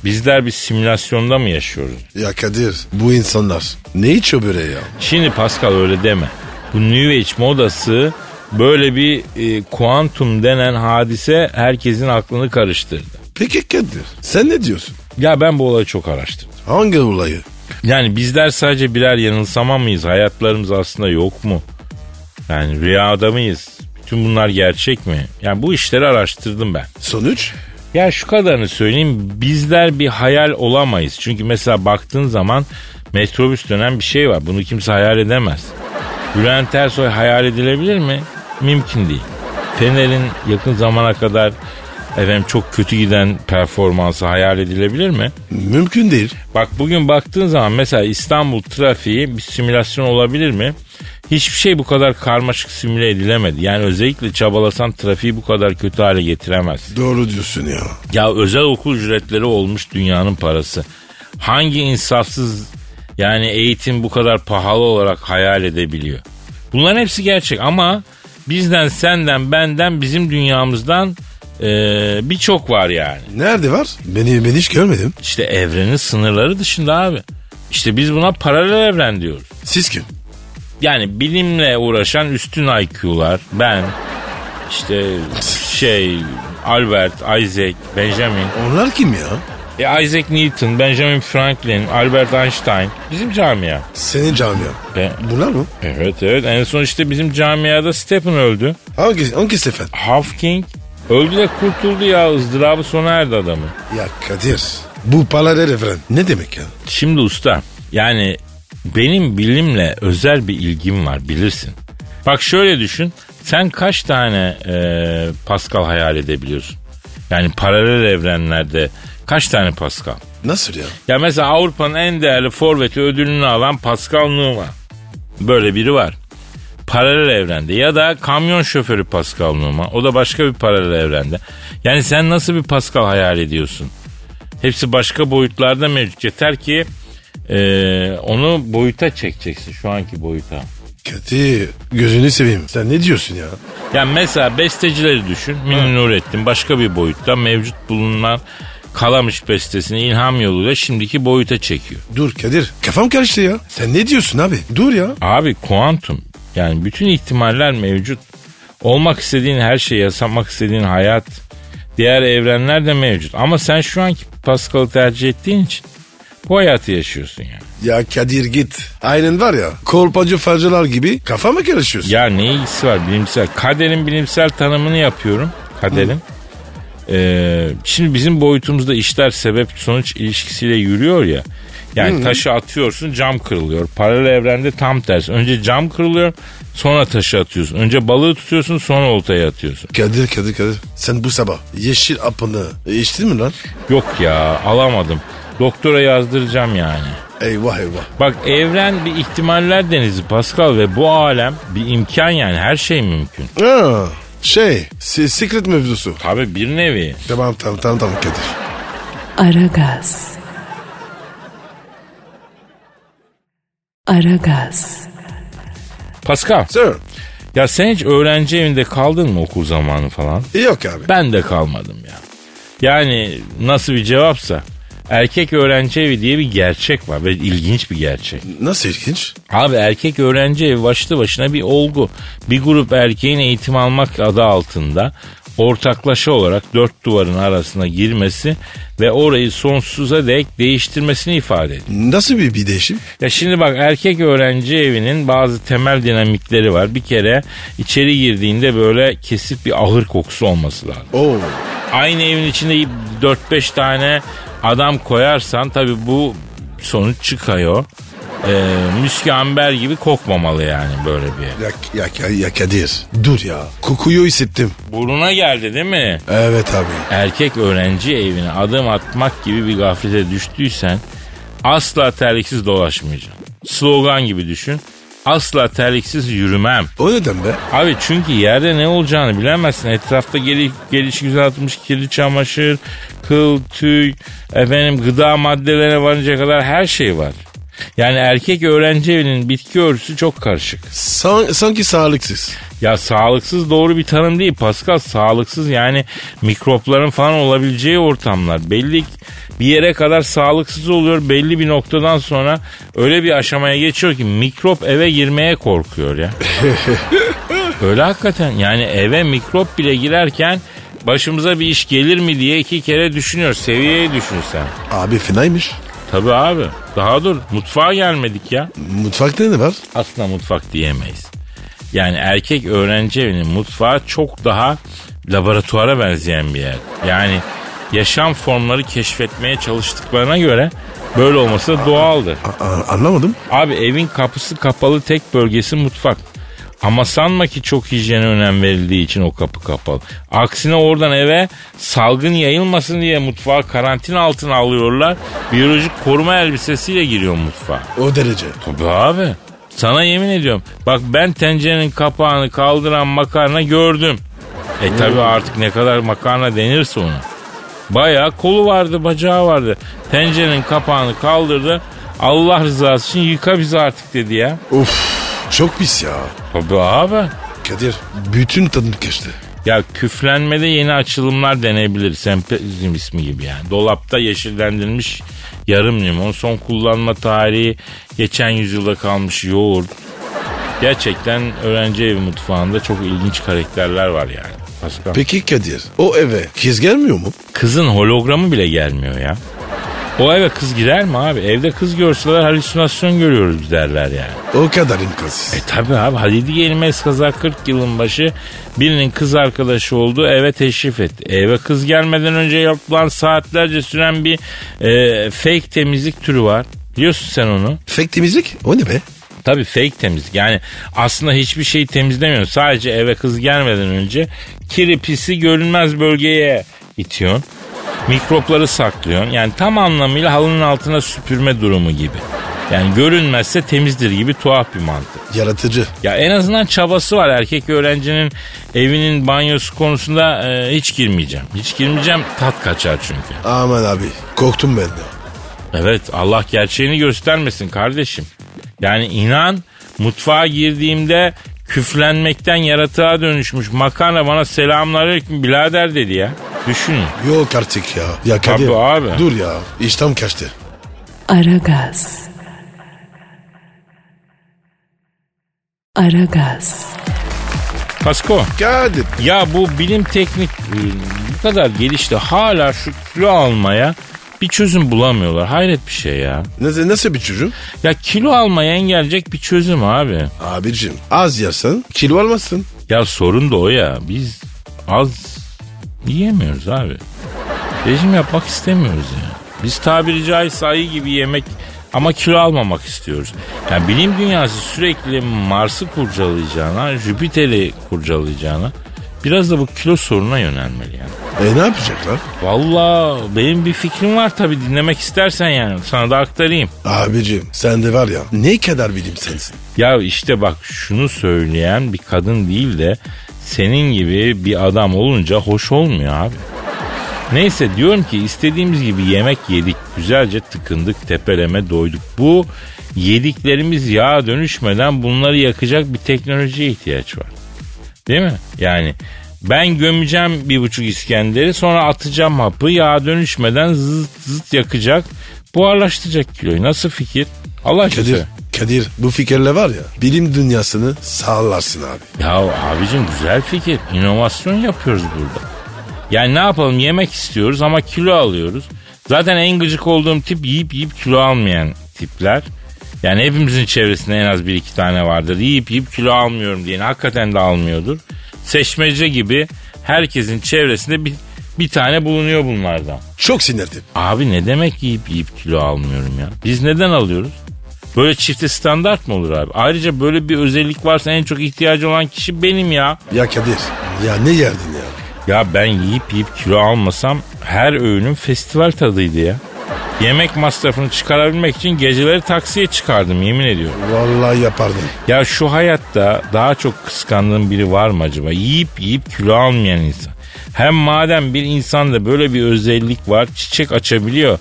Bizler bir simülasyonda mı yaşıyoruz? Ya Kadir bu insanlar ne içiyor böreği ya? Şimdi Pascal öyle deme. Bu New Age modası böyle bir e, kuantum denen hadise herkesin aklını karıştırdı. Peki Kadir sen ne diyorsun? Ya ben bu olayı çok araştırdım. Hangi olayı? Yani bizler sadece birer yanılsama mıyız? Hayatlarımız aslında yok mu? Yani rüyada mıyız? Bütün bunlar gerçek mi? Yani bu işleri araştırdım ben. Sonuç? Ya şu kadarını söyleyeyim. Bizler bir hayal olamayız. Çünkü mesela baktığın zaman metrobüs dönen bir şey var. Bunu kimse hayal edemez. Bülent Ersoy hayal edilebilir mi? Mümkün değil. Fener'in yakın zamana kadar efendim çok kötü giden performansı hayal edilebilir mi? Mümkün değil. Bak bugün baktığın zaman mesela İstanbul trafiği bir simülasyon olabilir mi? Hiçbir şey bu kadar karmaşık simüle edilemedi. Yani özellikle çabalasan trafiği bu kadar kötü hale getiremez. Doğru diyorsun ya. Ya özel okul ücretleri olmuş dünyanın parası. Hangi insafsız yani eğitim bu kadar pahalı olarak hayal edebiliyor? Bunların hepsi gerçek ama bizden, senden, benden, bizim dünyamızdan eee, birçok var yani. Nerede var? Beni, ben hiç görmedim. İşte evrenin sınırları dışında abi. İşte biz buna paralel evren diyoruz. Siz kim? Yani bilimle uğraşan üstün IQ'lar, ben, işte şey, Albert, Isaac, Benjamin, Onlar kim ya? e, Isaac Newton, Benjamin Franklin, Albert Einstein bizim camia. Senin camian. Be- Bunlar mı? evet evet en son işte bizim camiada Stephen öldü. Hangi, hangi sefer? Hawking öldü de kurtuldu ya ızdırabı sona erdi adamın. Ya Kadir. Bu paralel evren ne demek ya? Şimdi usta yani benim bilimle özel bir ilgim var bilirsin. Bak şöyle düşün sen kaç tane e, Pascal hayal edebiliyorsun? Yani paralel evrenlerde kaç tane Pascal? Nasıl ya? Ya mesela Avrupa'nın en değerli forveti ödülünü alan Pascal Numa. Böyle biri var. Paralel evrende. Ya da kamyon şoförü Pascal Numa. O da başka bir paralel evrende. Yani sen nasıl bir Pascal hayal ediyorsun? Hepsi başka boyutlarda mevcut. Yeter ki eee, onu boyuta çekeceksin. Şu anki boyuta. Kadir gözünü seveyim. Sen ne diyorsun ya? Yani mesela bestecileri düşün. Münir Nurettin başka bir boyutta mevcut bulunan Kalamış bestesini ilham yoluyla şimdiki boyuta çekiyor. Dur Kadir kafam karıştı ya. Sen ne diyorsun abi? Dur ya. Abi kuantum yani bütün ihtimaller mevcut. Olmak istediğin her şey, yaşamak istediğin hayat, diğer evrenler de mevcut. Ama sen şu anki Pascal'ı tercih ettiğin için bu hayatı yaşıyorsun yani. Ya Kadir git. Aynen var ya kolpacı falcılar gibi kafa mı karışıyorsun? Ya ne ilgisi var bilimsel? Kaderin bilimsel tanımını yapıyorum. Kaderin. Ee, şimdi bizim boyutumuzda işler sebep sonuç ilişkisiyle yürüyor ya. Yani taşı atıyorsun cam kırılıyor. Paralel evrende tam tersi. Önce cam kırılıyor sonra taşı atıyorsun. Önce balığı tutuyorsun sonra oltaya atıyorsun. Kadir Kadir Kadir. Sen bu sabah yeşil apını içtin mi lan? Yok ya alamadım. Doktora yazdıracağım yani. Eyvah eyvah. Bak evren bir ihtimaller denizi Pascal ve bu alem bir imkan yani her şey mümkün. Ha, şey se- secret mevzusu. Tabi bir nevi. Tamam tamam tamam tamam Kadir. Aragaz. Aragaz. Pascal Sir. ya sen hiç öğrenci evinde kaldın mı okul zamanı falan? Yok abi. Ben de kalmadım ya. Yani nasıl bir cevapsa erkek öğrenci evi diye bir gerçek var ve ilginç bir gerçek. Nasıl ilginç? Abi erkek öğrenci evi başlı başına bir olgu. Bir grup erkeğin eğitim almak adı altında ortaklaşa olarak dört duvarın arasına girmesi ve orayı sonsuza dek değiştirmesini ifade ediyor. Nasıl bir, bir değişim? Ya şimdi bak erkek öğrenci evinin bazı temel dinamikleri var. Bir kere içeri girdiğinde böyle kesip bir ahır kokusu olması lazım. Oo. Aynı evin içinde 4-5 tane adam koyarsan tabi bu sonuç çıkıyor. Ee, müskü amber gibi kokmamalı yani böyle bir. Ya, ya, ya, ya Kadir dur ya. Kokuyu hissettim. Burnuna geldi değil mi? Evet abi. Erkek öğrenci evine adım atmak gibi bir gaflete düştüysen asla terliksiz dolaşmayacaksın. Slogan gibi düşün. Asla terliksiz yürümem. O neden be? Abi çünkü yerde ne olacağını bilemezsin. Etrafta geliş, gelişi güzel atılmış kirli çamaşır, kıl, tüy, efendim gıda maddelerine varınca kadar her şey var. Yani erkek öğrenci evinin bitki örtüsü çok karışık. San- sanki sağlıksız. Ya sağlıksız doğru bir tanım değil Pascal. Sağlıksız yani mikropların falan olabileceği ortamlar. Belli bir yere kadar sağlıksız oluyor. Belli bir noktadan sonra öyle bir aşamaya geçiyor ki mikrop eve girmeye korkuyor ya. öyle hakikaten yani eve mikrop bile girerken başımıza bir iş gelir mi diye iki kere düşünüyor. Seviyeyi düşünsen. Abi fenaymış. Tabii abi. Daha dur. Mutfağa gelmedik ya. Mutfakta ne var? Aslında mutfak diyemeyiz. Yani erkek öğrenci evinin mutfağı çok daha laboratuvara benzeyen bir yer. Yani yaşam formları keşfetmeye çalıştıklarına göre böyle olması da doğaldır. A- a- anlamadım. Abi evin kapısı kapalı tek bölgesi mutfak. Ama sanma ki çok hijyene önem verildiği için o kapı kapalı. Aksine oradan eve salgın yayılmasın diye mutfağı karantina altına alıyorlar. Biyolojik koruma elbisesiyle giriyor mutfağa. O derece. Tabii abi. Sana yemin ediyorum. Bak ben tencerenin kapağını kaldıran makarna gördüm. E tabi artık ne kadar makarna denirse ona. Bayağı kolu vardı bacağı vardı. Tencerenin kapağını kaldırdı. Allah rızası için yıka bizi artık dedi ya. Of çok pis ya. Tabii abi. Kadir bütün tadım kaçtı. Ya küflenmede yeni açılımlar denebilir. Sempezim ismi gibi yani. Dolapta yeşillendirilmiş yarım limon. Son kullanma tarihi geçen yüzyılda kalmış yoğurt. Gerçekten öğrenci evi mutfağında çok ilginç karakterler var yani. Pascal. Peki Kadir o eve kız gelmiyor mu? Kızın hologramı bile gelmiyor ya. O eve kız girer mi abi? Evde kız görseler halüsinasyon görüyoruz derler yani. O kadar imkansız. E tabi abi Halide Gelmez kaza 40 yılın başı birinin kız arkadaşı olduğu eve teşrif etti. Eve kız gelmeden önce yapılan saatlerce süren bir e, fake temizlik türü var. Biliyorsun sen onu. Fake temizlik o ne be? Tabii fake temizlik. Yani aslında hiçbir şeyi temizlemiyorsun. Sadece eve kız gelmeden önce kiri pisi görünmez bölgeye itiyorsun. Mikropları saklıyorsun. Yani tam anlamıyla halının altına süpürme durumu gibi. Yani görünmezse temizdir gibi tuhaf bir mantık. Yaratıcı. Ya en azından çabası var. Erkek öğrencinin evinin banyosu konusunda e, hiç girmeyeceğim. Hiç girmeyeceğim. Tat kaçar çünkü. Aman abi korktum ben de. Evet Allah gerçeğini göstermesin kardeşim. Yani inan mutfağa girdiğimde küflenmekten yaratığa dönüşmüş makarna bana selamünaleyküm birader dedi ya. Düşünün. Yok artık ya. Ya Kadir. Tabii abi. Dur ya iştahım kaçtı. Aragaz. Aragaz. Pasko Kadir. ya bu bilim teknik e, bu kadar gelişti hala şu kilo almaya bir çözüm bulamıyorlar. Hayret bir şey ya. Nasıl, nasıl bir çözüm? Ya kilo almayı engelleyecek bir çözüm abi. Abicim az yersen kilo almazsın. Ya sorun da o ya. Biz az yiyemiyoruz abi. Rejim yapmak istemiyoruz ya. Biz tabiri caizse ayı gibi yemek ama kilo almamak istiyoruz. Yani bilim dünyası sürekli Mars'ı kurcalayacağına, Jüpiter'i kurcalayacağına biraz da bu kilo sorununa yönelmeli yani. E ne yapacaklar? Valla benim bir fikrim var tabii dinlemek istersen yani sana da aktarayım. Abicim sen de var ya ne kadar bilim sensin. Ya işte bak şunu söyleyen bir kadın değil de senin gibi bir adam olunca hoş olmuyor abi. Neyse diyorum ki istediğimiz gibi yemek yedik. Güzelce tıkındık, tepeleme doyduk. Bu yediklerimiz yağa dönüşmeden bunları yakacak bir teknolojiye ihtiyaç var. Değil mi? Yani ben gömeceğim bir buçuk İskender'i sonra atacağım hapı yağa dönüşmeden zıt zıt yakacak. Buharlaştıracak kiloyu. Nasıl fikir? Allah aşkına. Kadir, bu fikirle var ya bilim dünyasını sağlarsın abi. Ya abicim güzel fikir. İnovasyon yapıyoruz burada. Yani ne yapalım yemek istiyoruz ama kilo alıyoruz. Zaten en gıcık olduğum tip yiyip yiyip kilo almayan tipler. Yani hepimizin çevresinde en az bir iki tane vardır. Yiyip yiyip kilo almıyorum diyen hakikaten de almıyordur. Seçmece gibi herkesin çevresinde bir, bir tane bulunuyor bunlardan. Çok sinirdim. Abi ne demek yiyip yiyip kilo almıyorum ya? Biz neden alıyoruz? Böyle çifte standart mı olur abi? Ayrıca böyle bir özellik varsa en çok ihtiyacı olan kişi benim ya. Ya Kadir ya ne yerdin ya? Ya ben yiyip yiyip kilo almasam her öğünüm festival tadıydı ya. Yemek masrafını çıkarabilmek için geceleri taksiye çıkardım yemin ediyorum. Vallahi yapardım. Ya şu hayatta daha çok kıskandığım biri var mı acaba? Yiyip yiyip kilo almayan insan. Hem madem bir insanda böyle bir özellik var çiçek açabiliyor.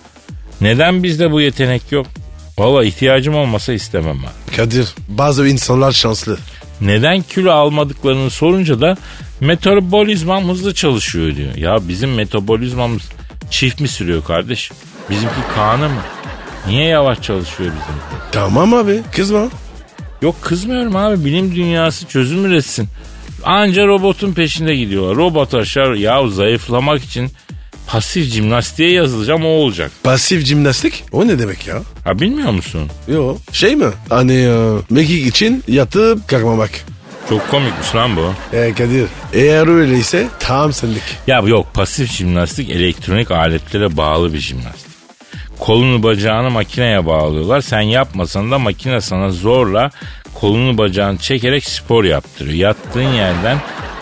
Neden bizde bu yetenek yok? Valla ihtiyacım olmasa istemem ben. Kadir bazı insanlar şanslı. Neden kilo almadıklarını sorunca da metabolizmam hızlı çalışıyor diyor. Ya bizim metabolizmamız çift mi sürüyor kardeşim? Bizimki kanı mı? Niye yavaş çalışıyor bizimki? Tamam abi kızma. Yok kızmıyorum abi bilim dünyası çözüm üretsin. Anca robotun peşinde gidiyorlar. Robot aşağı ya zayıflamak için pasif jimnastiğe yazılacağım o olacak. Pasif jimnastik o ne demek ya? Ha bilmiyor musun? Yo şey mi? Hani e, mekik için yatıp kalkmamak. Çok komikmiş lan bu. E Kadir eğer öyleyse tam sendik. Ya yok pasif jimnastik elektronik aletlere bağlı bir jimnastik. Kolunu bacağını makineye bağlıyorlar. Sen yapmasan da makine sana zorla kolunu bacağını çekerek spor yaptırıyor. Yattığın yerden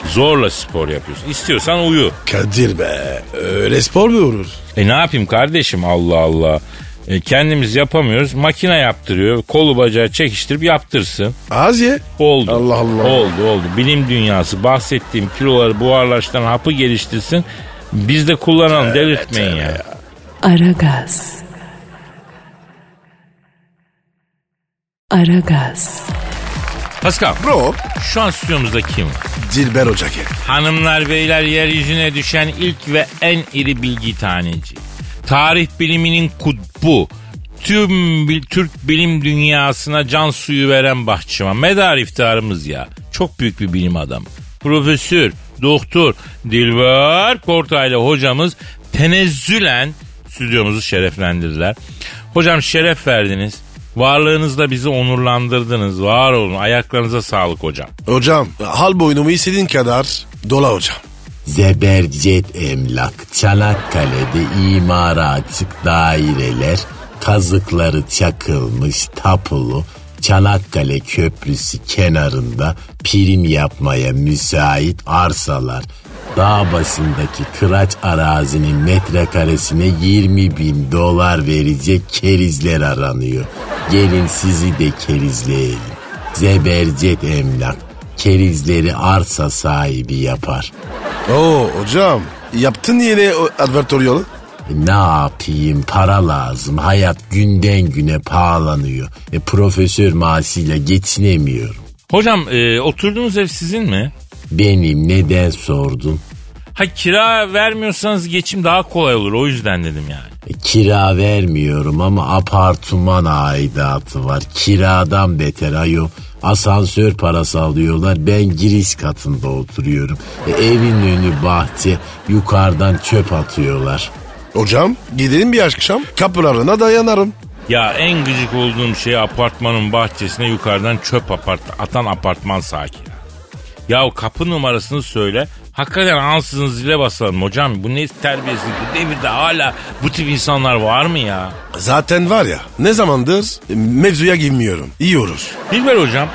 zorla spor yapıyorsun. İstiyorsan uyu. Kadir be. Öyle spor mu olur? E ne yapayım kardeşim Allah Allah. E, kendimiz yapamıyoruz. Makine yaptırıyor. Kolu bacağı çekiştirip yaptırsın. Az ye. Oldu. Allah Allah. Oldu oldu. Bilim dünyası bahsettiğim kiloları buharlaştıran hapı geliştirsin. Biz de kullanalım delirtmeyin ya. Aragaz. Aragaz. Pascal Bro. şu an stüdyomuzda kim var? Dilber Hoca gel. Hanımlar beyler yeryüzüne düşen ilk ve en iri bilgi taneci. Tarih biliminin kutbu. Tüm bil- Türk bilim dünyasına can suyu veren bahçıvan. Medar iftiharımız ya. Çok büyük bir bilim adamı. Profesör, doktor Dilber Kortaylı hocamız tenezzülen stüdyomuzu şereflendirdiler. Hocam şeref verdiniz. Varlığınızla bizi onurlandırdınız. Var olun. Ayaklarınıza sağlık hocam. Hocam hal boynumu istediğin kadar dola hocam. Zebercet emlak, Çanakkale'de imara açık daireler, kazıkları çakılmış tapulu, Çanakkale Köprüsü kenarında prim yapmaya müsait arsalar. Dağ başındaki kıraç arazinin metrekaresine 20 bin dolar verecek kerizler aranıyor. Gelin sizi de kerizleyelim. Zebercet emlak, kerizleri arsa sahibi yapar. Oo hocam yaptın yine advertoriyalı. E, Ne yapayım para lazım. Hayat günden güne pahalanıyor. E, profesör maaşıyla geçinemiyorum. Hocam e, oturduğunuz ev sizin mi? Benim neden sordun? Ha kira vermiyorsanız geçim daha kolay olur o yüzden dedim yani. E, kira vermiyorum ama apartman aidatı var. Kiradan beter ayo. Asansör parası alıyorlar. Ben giriş katında oturuyorum. E, evin önü bahçe. Yukarıdan çöp atıyorlar. Hocam gidelim bir akşam kapılarına dayanarım. Ya en gıcık olduğum şey apartmanın bahçesine yukarıdan çöp apart atan apartman sakin. Ya kapı numarasını söyle. Hakikaten ansızın zile basalım hocam. Bu ne terbiyesiz. Bu devirde hala bu tip insanlar var mı ya? Zaten var ya ne zamandır mevzuya girmiyorum. İyi olur. Dilber hocam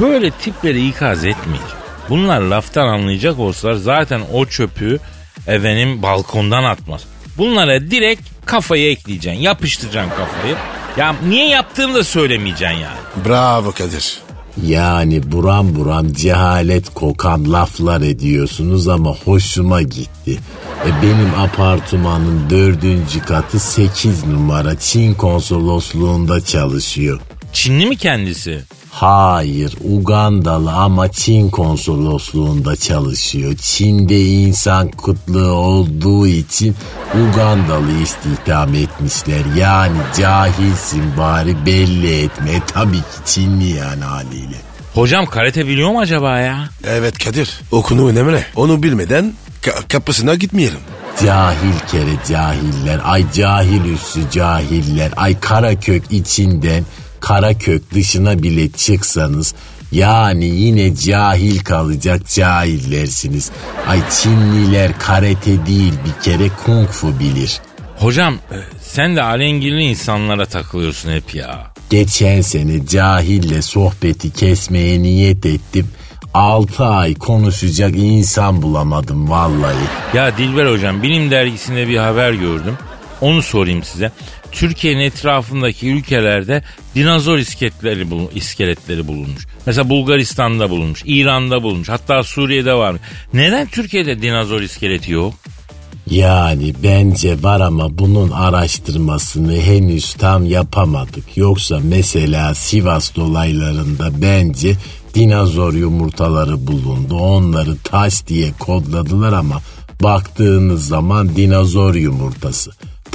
böyle tipleri ikaz etmeyeceğim. Bunlar laftan anlayacak olsalar zaten o çöpü efendim balkondan atmaz. Bunlara direkt kafayı ekleyeceksin. Yapıştıracaksın kafayı. Ya niye yaptığını da söylemeyeceksin yani. Bravo Kadir. Yani buram buram cehalet kokan laflar ediyorsunuz ama hoşuma gitti. E benim apartmanın dördüncü katı 8 numara Çin konsolosluğunda çalışıyor. Çinli mi kendisi? Hayır Ugandalı ama Çin konsolosluğunda çalışıyor. Çin'de insan kıtlığı olduğu için Ugandalı istihdam etmişler. Yani cahilsin bari belli etme. E, tabii ki Çinli yani haliyle. Hocam karate biliyor mu acaba ya? Evet Kadir okunu önemli. Onu bilmeden ka- kapısına gitmeyelim. Cahil kere cahiller, ay cahil üssü cahiller, ay kara kök içinden kara kök dışına bile çıksanız yani yine cahil kalacak cahillersiniz. Ay Çinliler karate değil bir kere kung fu bilir. Hocam e, sen de alengirli insanlara takılıyorsun hep ya. Geçen sene cahille sohbeti kesmeye niyet ettim. 6 ay konuşacak insan bulamadım vallahi. Ya Dilber hocam bilim dergisinde bir haber gördüm. Onu sorayım size. Türkiye'nin etrafındaki ülkelerde dinozor iskeletleri, bulun, iskeletleri bulunmuş. Mesela Bulgaristan'da bulunmuş, İran'da bulunmuş, hatta Suriye'de var. Neden Türkiye'de dinozor iskeleti yok? Yani bence var ama bunun araştırmasını henüz tam yapamadık. Yoksa mesela Sivas dolaylarında bence dinozor yumurtaları bulundu. Onları taş diye kodladılar ama baktığınız zaman dinozor yumurtası.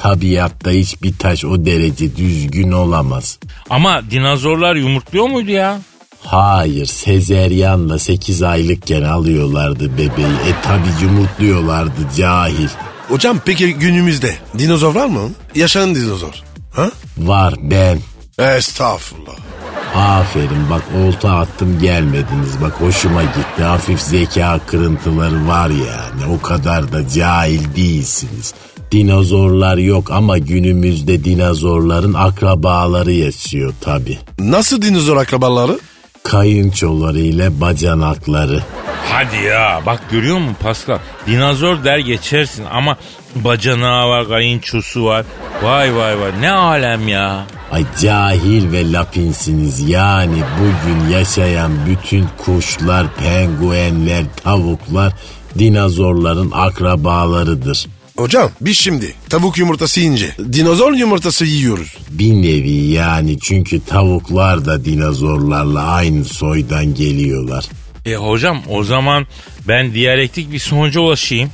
Tabiatta hiçbir taş o derece düzgün olamaz. Ama dinozorlar yumurtluyor muydu ya? Hayır sezeryanla 8 aylıkken alıyorlardı bebeği. E tabi yumurtluyorlardı cahil. Hocam peki günümüzde dinozor var mı? Yaşayan dinozor. Ha? Var ben. Estağfurullah. Aferin bak olta attım gelmediniz bak hoşuma gitti hafif zeka kırıntıları var yani o kadar da cahil değilsiniz. Dinozorlar yok ama günümüzde dinozorların akrabaları yaşıyor tabi. Nasıl dinozor akrabaları? kayınçoları ile bacanakları. Hadi ya bak görüyor musun Pascal? Dinozor der geçersin ama bacanağı var, kayınçosu var. Vay vay vay ne alem ya. Ay cahil ve lapinsiniz yani bugün yaşayan bütün kuşlar, penguenler, tavuklar dinozorların akrabalarıdır. Hocam biz şimdi tavuk yumurtası yiyince dinozor yumurtası yiyoruz. Bir nevi yani çünkü tavuklar da dinozorlarla aynı soydan geliyorlar. E hocam o zaman ben diyalektik bir sonuca ulaşayım.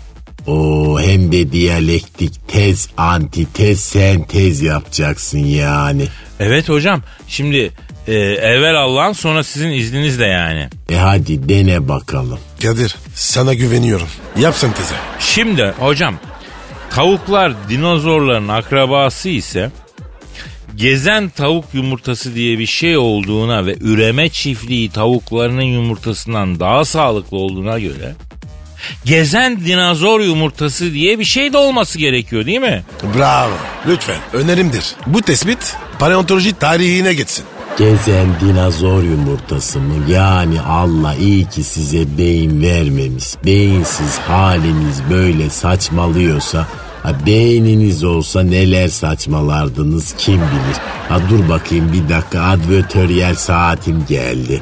O hem de diyalektik tez, antitez, sentez yapacaksın yani. Evet hocam şimdi e, evvel Allah'ın sonra sizin izninizle yani. E hadi dene bakalım. Kadir sana güveniyorum. Yap sen teze. Şimdi hocam tavuklar dinozorların akrabası ise gezen tavuk yumurtası diye bir şey olduğuna ve üreme çiftliği tavuklarının yumurtasından daha sağlıklı olduğuna göre gezen dinozor yumurtası diye bir şey de olması gerekiyor değil mi? Bravo. Lütfen önerimdir. Bu tespit paleontoloji tarihine geçsin. Gezen dinozor yumurtası mı? Yani Allah iyi ki size beyin vermemiş. Beyinsiz haliniz böyle saçmalıyorsa ha beyniniz olsa neler saçmalardınız kim bilir. Ha dur bakayım bir dakika advertöryel saatim geldi.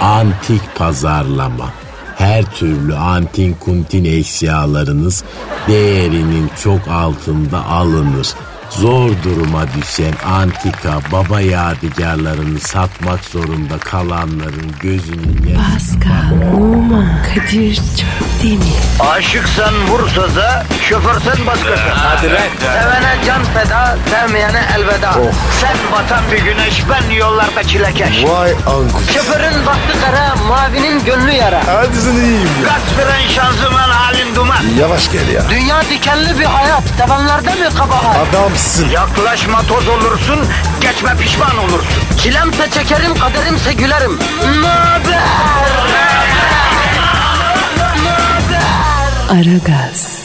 Antik pazarlama. Her türlü antin kuntin eşyalarınız değerinin çok altında alınır. Zor duruma düşen antika baba yadigarlarını satmak zorunda kalanların gözünün yaşı Pascal, Oman, Kadir çok değil mi? Aşıksan vursa da, şoförsen başkasın. Hadi lan. Sevene can feda, sevmeyene elveda. Sen batan bir güneş, ben yollarda çilekeş. Vay anku. Şoförün baktı kara, mavinin gönlü yara. Hadi sen iyiyim ya. Kasperen şanzıman halin duman. Yavaş gel ya. Dünya dikenli bir hayat, sevenlerde mi kabahar? Adamsın. Yaklaşma toz olursun, geçme pişman olursun. Çilemse çekerim, kaderimse gülerim. Möber! Aragaz.